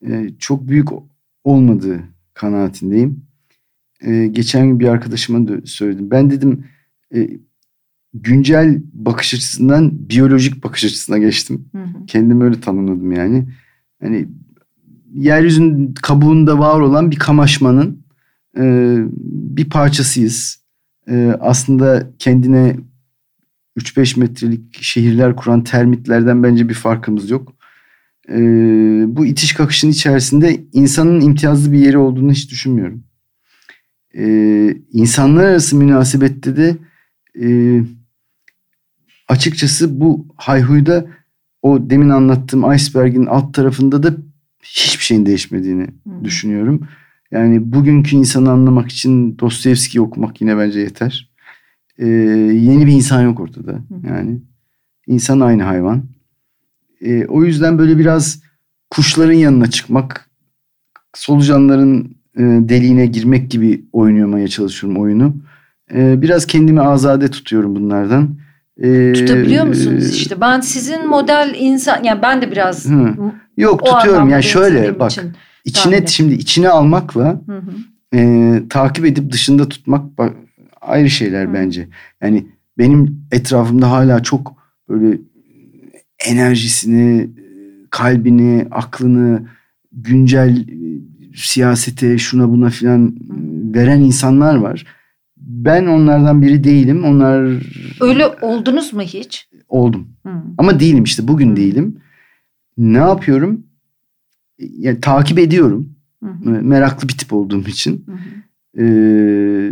e, çok büyük olmadığı kanaatindeyim. E, geçen gün bir arkadaşıma söyledim. Ben dedim e, güncel bakış açısından biyolojik bakış açısına geçtim. Hı hı. Kendimi öyle tanımladım yani. Hani yeryüzünün kabuğunda var olan bir kamaşmanın e, bir parçasıyız. E, aslında kendine 3-5 metrelik şehirler kuran termitlerden bence bir farkımız yok. E, bu itiş kakışın içerisinde insanın imtiyazlı bir yeri olduğunu hiç düşünmüyorum. E, insanlar arası münasebette de e, açıkçası bu hayhuyda o demin anlattığım iceberg'in alt tarafında da hiçbir şeyin değişmediğini hmm. düşünüyorum. Yani bugünkü insanı anlamak için Dostoyevski'yi okumak yine bence yeter. Ee, yeni bir insan yok ortada. Yani insan aynı hayvan. Ee, o yüzden böyle biraz kuşların yanına çıkmak, solucanların e, deliğine girmek gibi oynamaya çalışıyorum oyunu. Ee, biraz kendimi azade tutuyorum bunlardan. Ee, Tutabiliyor musunuz işte? Ben sizin model insan yani ben de biraz hı. Yok tutuyorum yani şöyle bak için içine şimdi içine almakla hı hı. E, takip edip dışında tutmak bak, ayrı şeyler hı. bence. Yani benim etrafımda hala çok böyle enerjisini, kalbini, aklını güncel siyasete şuna buna filan veren insanlar var ben onlardan biri değilim. Onlar Öyle oldunuz mu hiç? Oldum. Hmm. Ama değilim işte bugün hmm. değilim. Ne yapıyorum? Yani takip ediyorum. Hmm. Meraklı bir tip olduğum için. Hmm. Ee,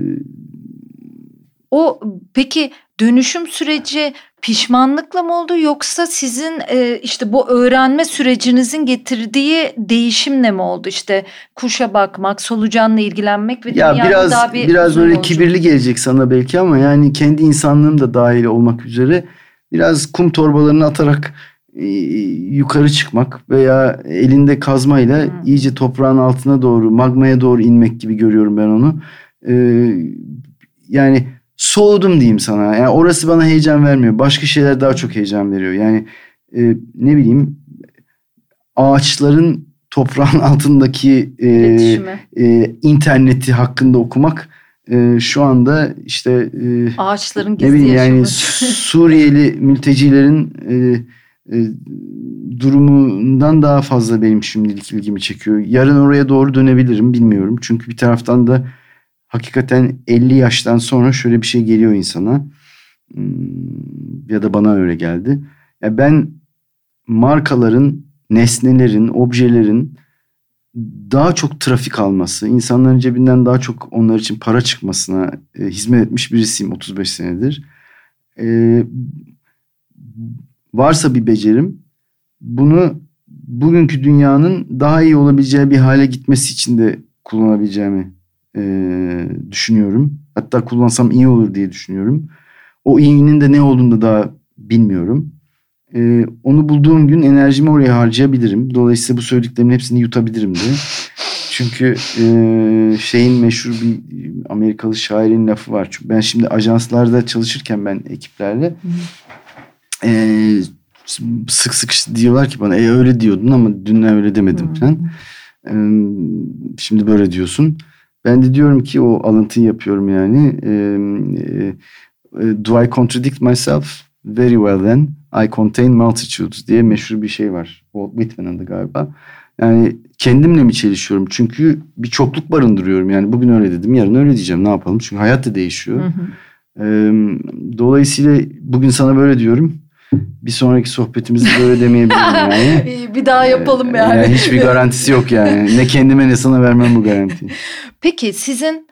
o peki dönüşüm süreci pişmanlıkla mı oldu yoksa sizin e, işte bu öğrenme sürecinizin getirdiği değişimle mi oldu? İşte kuşa bakmak, solucanla ilgilenmek ve ya biraz daha bir biraz öyle yolculuk. kibirli gelecek sana belki ama yani kendi insanlığım da dahil olmak üzere biraz kum torbalarını atarak e, yukarı çıkmak veya elinde kazmayla hmm. iyice toprağın altına doğru magmaya doğru inmek gibi görüyorum ben onu. Ee, yani soğudum diyeyim sana. Yani orası bana heyecan vermiyor. Başka şeyler daha çok heyecan veriyor. Yani e, ne bileyim ağaçların toprağın altındaki e, e, interneti hakkında okumak e, şu anda işte e, ağaçların gizli ne bileyim, yani Suriyeli mültecilerin e, e, durumundan daha fazla benim şimdilik ilgimi çekiyor. Yarın oraya doğru dönebilirim bilmiyorum. Çünkü bir taraftan da hakikaten 50 yaştan sonra şöyle bir şey geliyor insana. Hmm, ya da bana öyle geldi. Ya ben markaların, nesnelerin, objelerin daha çok trafik alması, insanların cebinden daha çok onlar için para çıkmasına e, hizmet etmiş birisiyim 35 senedir. E, varsa bir becerim bunu bugünkü dünyanın daha iyi olabileceği bir hale gitmesi için de kullanabileceğimi e, düşünüyorum. Hatta kullansam iyi olur diye düşünüyorum. O iyinin de ne olduğunu da daha bilmiyorum. E, onu bulduğum gün enerjimi oraya harcayabilirim. Dolayısıyla bu söylediklerimin hepsini yutabilirim de. Çünkü e, şeyin meşhur bir Amerikalı şairin lafı var. Çünkü ben şimdi ajanslarda çalışırken ben ekiplerle e, sık sık diyorlar ki bana e, öyle diyordun ama dün öyle demedim falan. E, şimdi böyle diyorsun. Ben de diyorum ki o alıntıyı yapıyorum yani. E, e, Do I contradict myself? Very well then. I contain multitudes diye meşhur bir şey var. Walt Whitman'ın da galiba. Yani kendimle mi çelişiyorum? Çünkü bir çokluk barındırıyorum. Yani bugün öyle dedim, yarın öyle diyeceğim. Ne yapalım? Çünkü hayat da değişiyor. Hı hı. Ee, dolayısıyla bugün sana böyle diyorum. Bir sonraki sohbetimizde böyle demeyebilirim yani. bir daha yapalım yani. yani. Hiçbir garantisi yok yani. Ne kendime ne sana vermem bu garantiyi. Peki sizin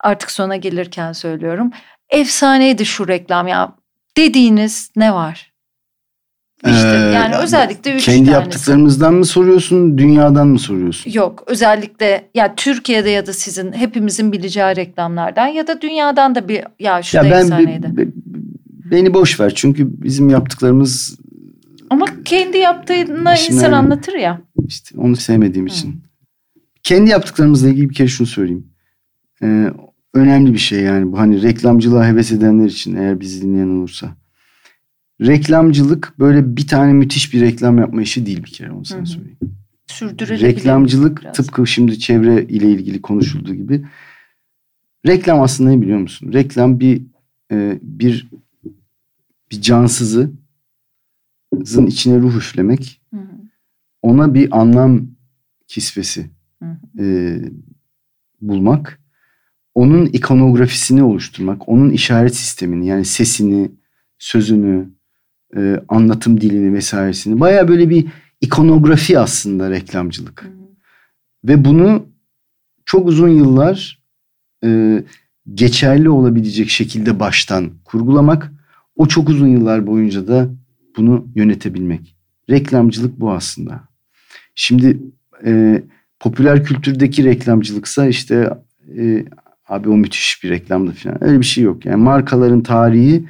artık sona gelirken söylüyorum. Efsaneydi şu reklam ya dediğiniz ne var? İşte ee, yani özellikle üç Kendi tanesi. yaptıklarımızdan mı soruyorsun, dünyadan mı soruyorsun? Yok, özellikle ya Türkiye'de ya da sizin hepimizin bileceği reklamlardan ya da dünyadan da bir ya şu ya da ben, efsaneydi. Be, beni boş ver çünkü bizim yaptıklarımız ama kendi yaptığına insan anlatır ya. İşte onu sevmediğim Hı. için. Kendi yaptıklarımızla ilgili bir kere şunu söyleyeyim. Ee, önemli bir şey yani bu hani reklamcılığa heves edenler için eğer bizi dinleyen olursa. Reklamcılık böyle bir tane müthiş bir reklam yapma işi değil bir kere onu sana söyleyeyim. Sürdürülebilir. Reklamcılık biraz. tıpkı şimdi çevre ile ilgili konuşulduğu gibi. Reklam aslında ne biliyor musun? Reklam bir e, bir bir cansızı zın içine ruh üflemek, Hı hı. ona bir anlam kisvesi Hı hı. e, bulmak, onun ikonografisini oluşturmak, onun işaret sistemini yani sesini, sözünü, e, anlatım dilini vesairesini baya böyle bir ikonografi aslında reklamcılık. Hı hı. Ve bunu çok uzun yıllar e, geçerli olabilecek şekilde baştan kurgulamak, o çok uzun yıllar boyunca da bunu yönetebilmek. Reklamcılık bu aslında. Şimdi e, popüler kültürdeki reklamcılıksa işte e, abi o müthiş bir reklamdı falan. Öyle bir şey yok. Yani markaların tarihi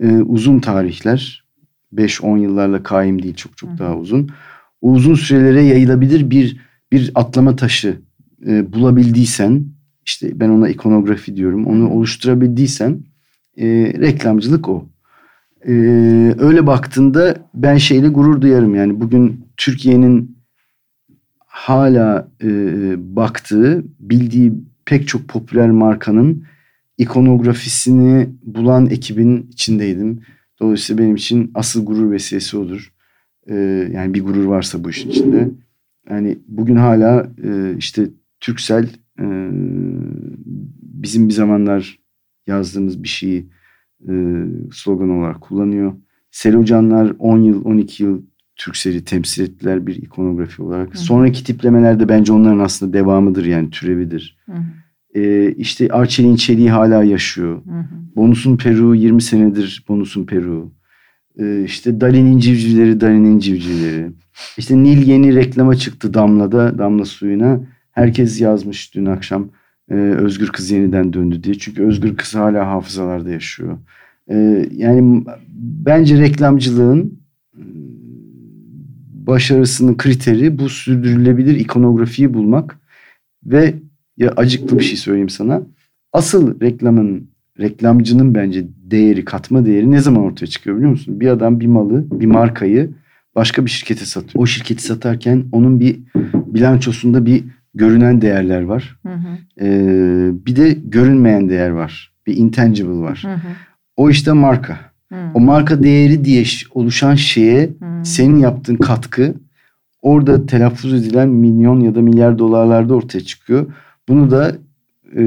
e, uzun tarihler. 5-10 yıllarla kaim değil çok çok Hı daha uzun. O uzun sürelere yayılabilir bir bir atlama taşı e, bulabildiysen işte ben ona ikonografi diyorum. Onu oluşturabildiysen e, reklamcılık o. E, öyle baktığında ben şeyle gurur duyarım. Yani bugün Türkiye'nin hala e, baktığı, bildiği pek çok popüler markanın ikonografisini bulan ekibin içindeydim. Dolayısıyla benim için asıl gurur vesilesi odur. E, yani bir gurur varsa bu işin içinde. Yani bugün hala e, işte Türksel e, bizim bir zamanlar yazdığımız bir şeyi e, slogan olarak kullanıyor. Selocanlar 10 yıl 12 yıl Türksel'i temsil ettiler bir ikonografi olarak. Hı. Sonraki tiplemeler de bence onların aslında devamıdır yani türevidir. Hı hı. E, işte Arçelik'in çeliği hala yaşıyor. Hı hı. Bonus'un Peru 20 senedir Bonus'un Peru. Ee, işte Dali'nin civcivleri, Dali'nin civcivleri. İşte Nil yeni reklama çıktı Damla'da, Damla suyuna. Herkes yazmış dün akşam e, Özgür Kız yeniden döndü diye. Çünkü Özgür Kız hala hafızalarda yaşıyor. Ee, yani bence reklamcılığın e, başarısının kriteri bu sürdürülebilir ikonografiyi bulmak ve ya acıklı bir şey söyleyeyim sana. Asıl reklamın reklamcının bence değeri, katma değeri ne zaman ortaya çıkıyor biliyor musun? Bir adam bir malı, bir markayı başka bir şirkete satıyor. O şirketi satarken onun bir bilançosunda bir görünen değerler var. Hı hı. Ee, bir de görünmeyen değer var. Bir intangible var. Hı hı. O işte marka. Hı. O marka değeri diye oluşan şeye Hı. senin yaptığın katkı orada telaffuz edilen milyon ya da milyar dolarlarda ortaya çıkıyor. Bunu da e,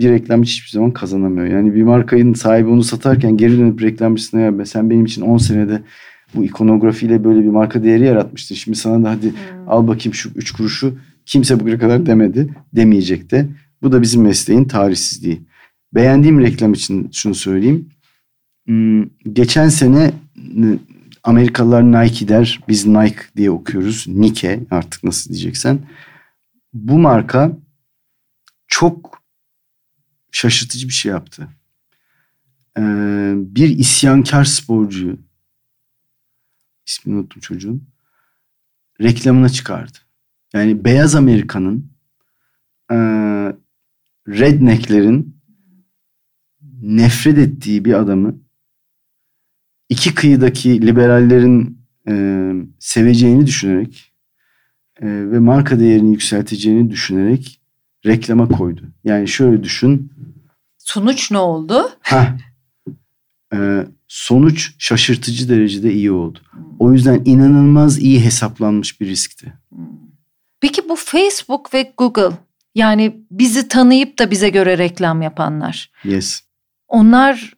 bir reklamcı hiçbir zaman kazanamıyor. Yani bir markanın sahibi onu satarken geri dönüp reklamcısına ya sen benim için 10 senede bu ikonografiyle böyle bir marka değeri yaratmıştın. Şimdi sana da hadi Hı. al bakayım şu 3 kuruşu kimse bugüne kadar demedi. Demeyecek de. Bu da bizim mesleğin tarihsizliği. Beğendiğim reklam için şunu söyleyeyim. Hmm, Geçen sene Amerikalılar Nike der. Biz Nike diye okuyoruz. Nike artık nasıl diyeceksen. Bu marka çok şaşırtıcı bir şey yaptı. Ee, bir isyankar sporcuyu ismini unuttum çocuğun reklamına çıkardı. Yani beyaz Amerika'nın e, rednecklerin nefret ettiği bir adamı iki kıyıdaki liberallerin e, seveceğini düşünerek e, ve marka değerini yükselteceğini düşünerek reklama koydu. Yani şöyle düşün. Sonuç ne oldu? Heh, e, sonuç şaşırtıcı derecede iyi oldu. O yüzden inanılmaz iyi hesaplanmış bir riskti. Peki bu Facebook ve Google yani bizi tanıyıp da bize göre reklam yapanlar. Yes. Onlar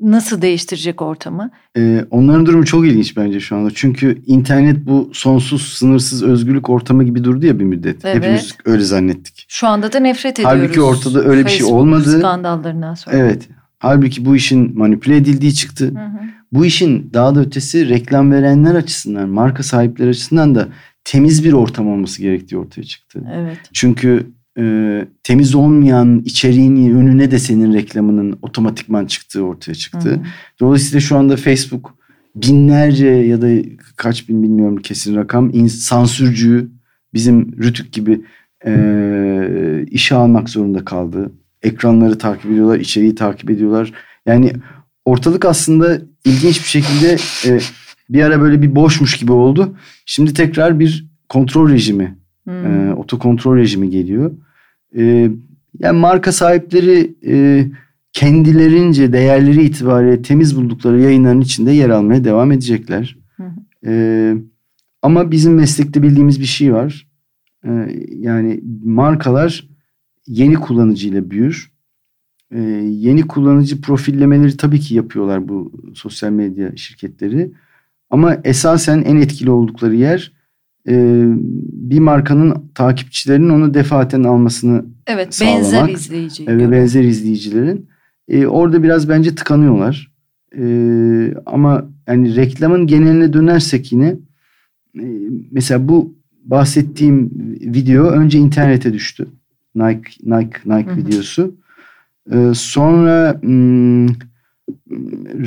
nasıl değiştirecek ortamı? Ee, onların durumu çok ilginç bence şu anda. Çünkü internet bu sonsuz, sınırsız özgürlük ortamı gibi durdu ya bir müddet. Evet. Hepimiz öyle zannettik. Şu anda da nefret ediyoruz. Halbuki ortada öyle bir şey Facebook olmadı. skandallarından sonra. Evet. Halbuki bu işin manipüle edildiği çıktı. Hı hı. Bu işin daha da ötesi reklam verenler açısından, marka sahipleri açısından da temiz bir ortam olması gerektiği ortaya çıktı. Evet. Çünkü e, temiz olmayan içeriğin önüne de senin reklamının otomatikman çıktığı ortaya çıktı. Hı. Dolayısıyla şu anda Facebook binlerce ya da kaç bin bilmiyorum kesin rakam sansürcüyü bizim Rütük gibi e, işe almak zorunda kaldı. Ekranları takip ediyorlar, içeriği takip ediyorlar. Yani ortalık aslında ilginç bir şekilde e, bir ara böyle bir boşmuş gibi oldu. Şimdi tekrar bir kontrol rejimi, Hı. e, otokontrol rejimi geliyor. E, yani marka sahipleri e, kendilerince değerleri itibariyle temiz buldukları yayınların içinde yer almaya devam edecekler. Ee, ama bizim meslekte bildiğimiz bir şey var. Yani markalar yeni kullanıcıyla büyür. Ee, yeni kullanıcı profillemeleri tabii ki yapıyorlar bu sosyal medya şirketleri. Ama esasen en etkili oldukları yer e, bir markanın takipçilerinin onu defaten almasını Evet Sağlamak benzer izleyici. ve benzer izleyicilerin. E, orada biraz bence tıkanıyorlar. E, ama yani reklamın geneline dönersek yine e, mesela bu bahsettiğim video önce internete düştü. Nike Nike Nike videosu. E, sonra hmm,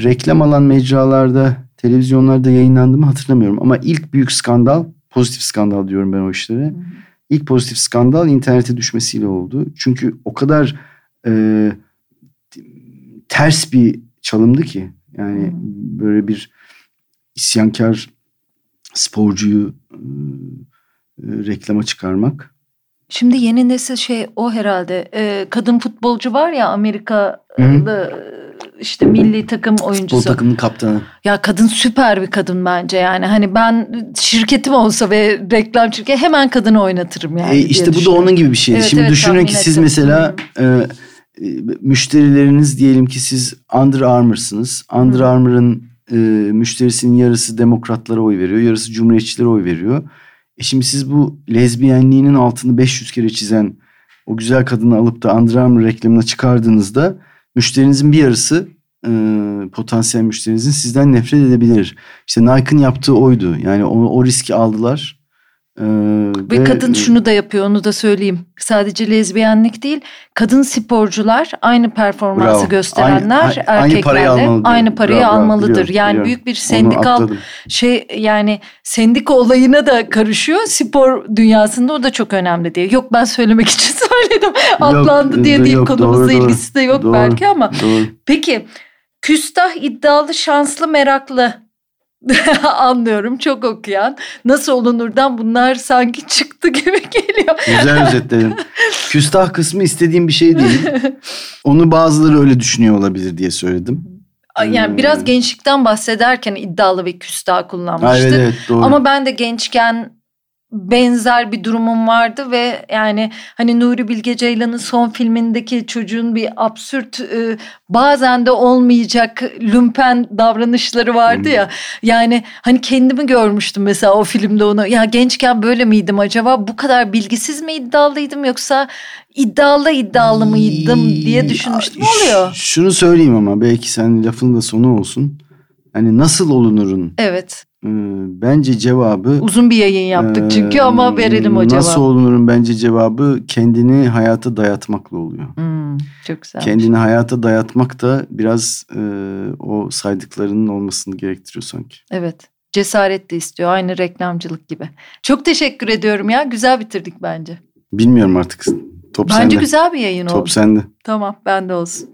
reklam alan mecralarda, televizyonlarda yayınlandı mı hatırlamıyorum. Ama ilk büyük skandal, pozitif skandal diyorum ben o işlere. Hı hı. İlk pozitif skandal internete düşmesiyle oldu. Çünkü o kadar e, ters bir çalımdı ki. Yani Hı. böyle bir isyankar sporcuyu e, e, reklama çıkarmak. Şimdi yeni nesil şey o herhalde e, kadın futbolcu var ya Amerika'da işte milli takım Futbol oyuncusu. takımının kaptanı. Ya kadın süper bir kadın bence yani hani ben şirketim olsa ve reklam şirketi hemen kadını oynatırım yani. E, işte bu da onun gibi bir şeydi. Evet, Şimdi evet, düşünün ki siz ettim. mesela e, e, müşterileriniz diyelim ki siz Under Armour'sınız. Under. Armour'ın e, müşterisinin yarısı demokratlara oy veriyor, yarısı cumhuriyetçilere oy veriyor. E şimdi siz bu lezbiyenliğinin altını 500 kere çizen o güzel kadını alıp da Under Armour reklamına çıkardığınızda müşterinizin bir yarısı e, potansiyel müşterinizin sizden nefret edebilir. İşte Nike'ın yaptığı oydu. Yani o, o riski aldılar. E, Ve kadın şunu da yapıyor onu da söyleyeyim. Sadece lezbiyenlik değil kadın sporcular aynı performansı Bravo. gösterenler Aynı- aynı erkeklerle parayı almalı aynı parayı Bravo, bravo. almalıdır. Biliyorum, yani biliyorum. büyük bir sendikal şey yani sendika olayına da karışıyor spor dünyasında o da çok önemli diye. Yok ben söylemek için söyledim. Atlandı diye yok, değil doğru, konumuzla doğru. ilgisi de yok Doğru. belki ama. Doğru. Peki küstah iddialı şanslı meraklı anlıyorum çok okuyan. Nasıl olunurdan bunlar sanki çıktı gibi geliyor. Güzel özetledin. Küstah kısmı istediğim bir şey değil. Onu bazıları öyle düşünüyor olabilir diye söyledim. Yani biraz gençlikten bahsederken iddialı ve küstah kullanmıştık. evet, evet doğru. Ama ben de gençken benzer bir durumum vardı ve yani hani Nuri Bilge Ceylan'ın son filmindeki çocuğun bir absürt e, bazen de olmayacak lümpen davranışları vardı Hmm. ya. Yani hani kendimi görmüştüm mesela o filmde onu. Ya gençken böyle miydim acaba? Bu kadar bilgisiz mi iddialıydım yoksa iddialı iddialı mıydım diye düşünmüştüm. Oluyor. Şunu söyleyeyim ama belki sen lafın da sonu olsun. Hani nasıl olunurun Evet. E, bence cevabı Uzun bir yayın yaptık e, çünkü ama verelim o cevabı. Nasıl olunurun bence cevabı kendini hayata dayatmakla oluyor. Hmm, çok güzel. Kendini hayata dayatmak da biraz e, o saydıklarının olmasını gerektiriyor sanki. Evet. Cesaret de istiyor. Aynı reklamcılık gibi. Çok teşekkür ediyorum ya. Güzel bitirdik bence. Bilmiyorum artık. Top bence sende. güzel bir yayın oldu. Top sende. Tamam bende olsun.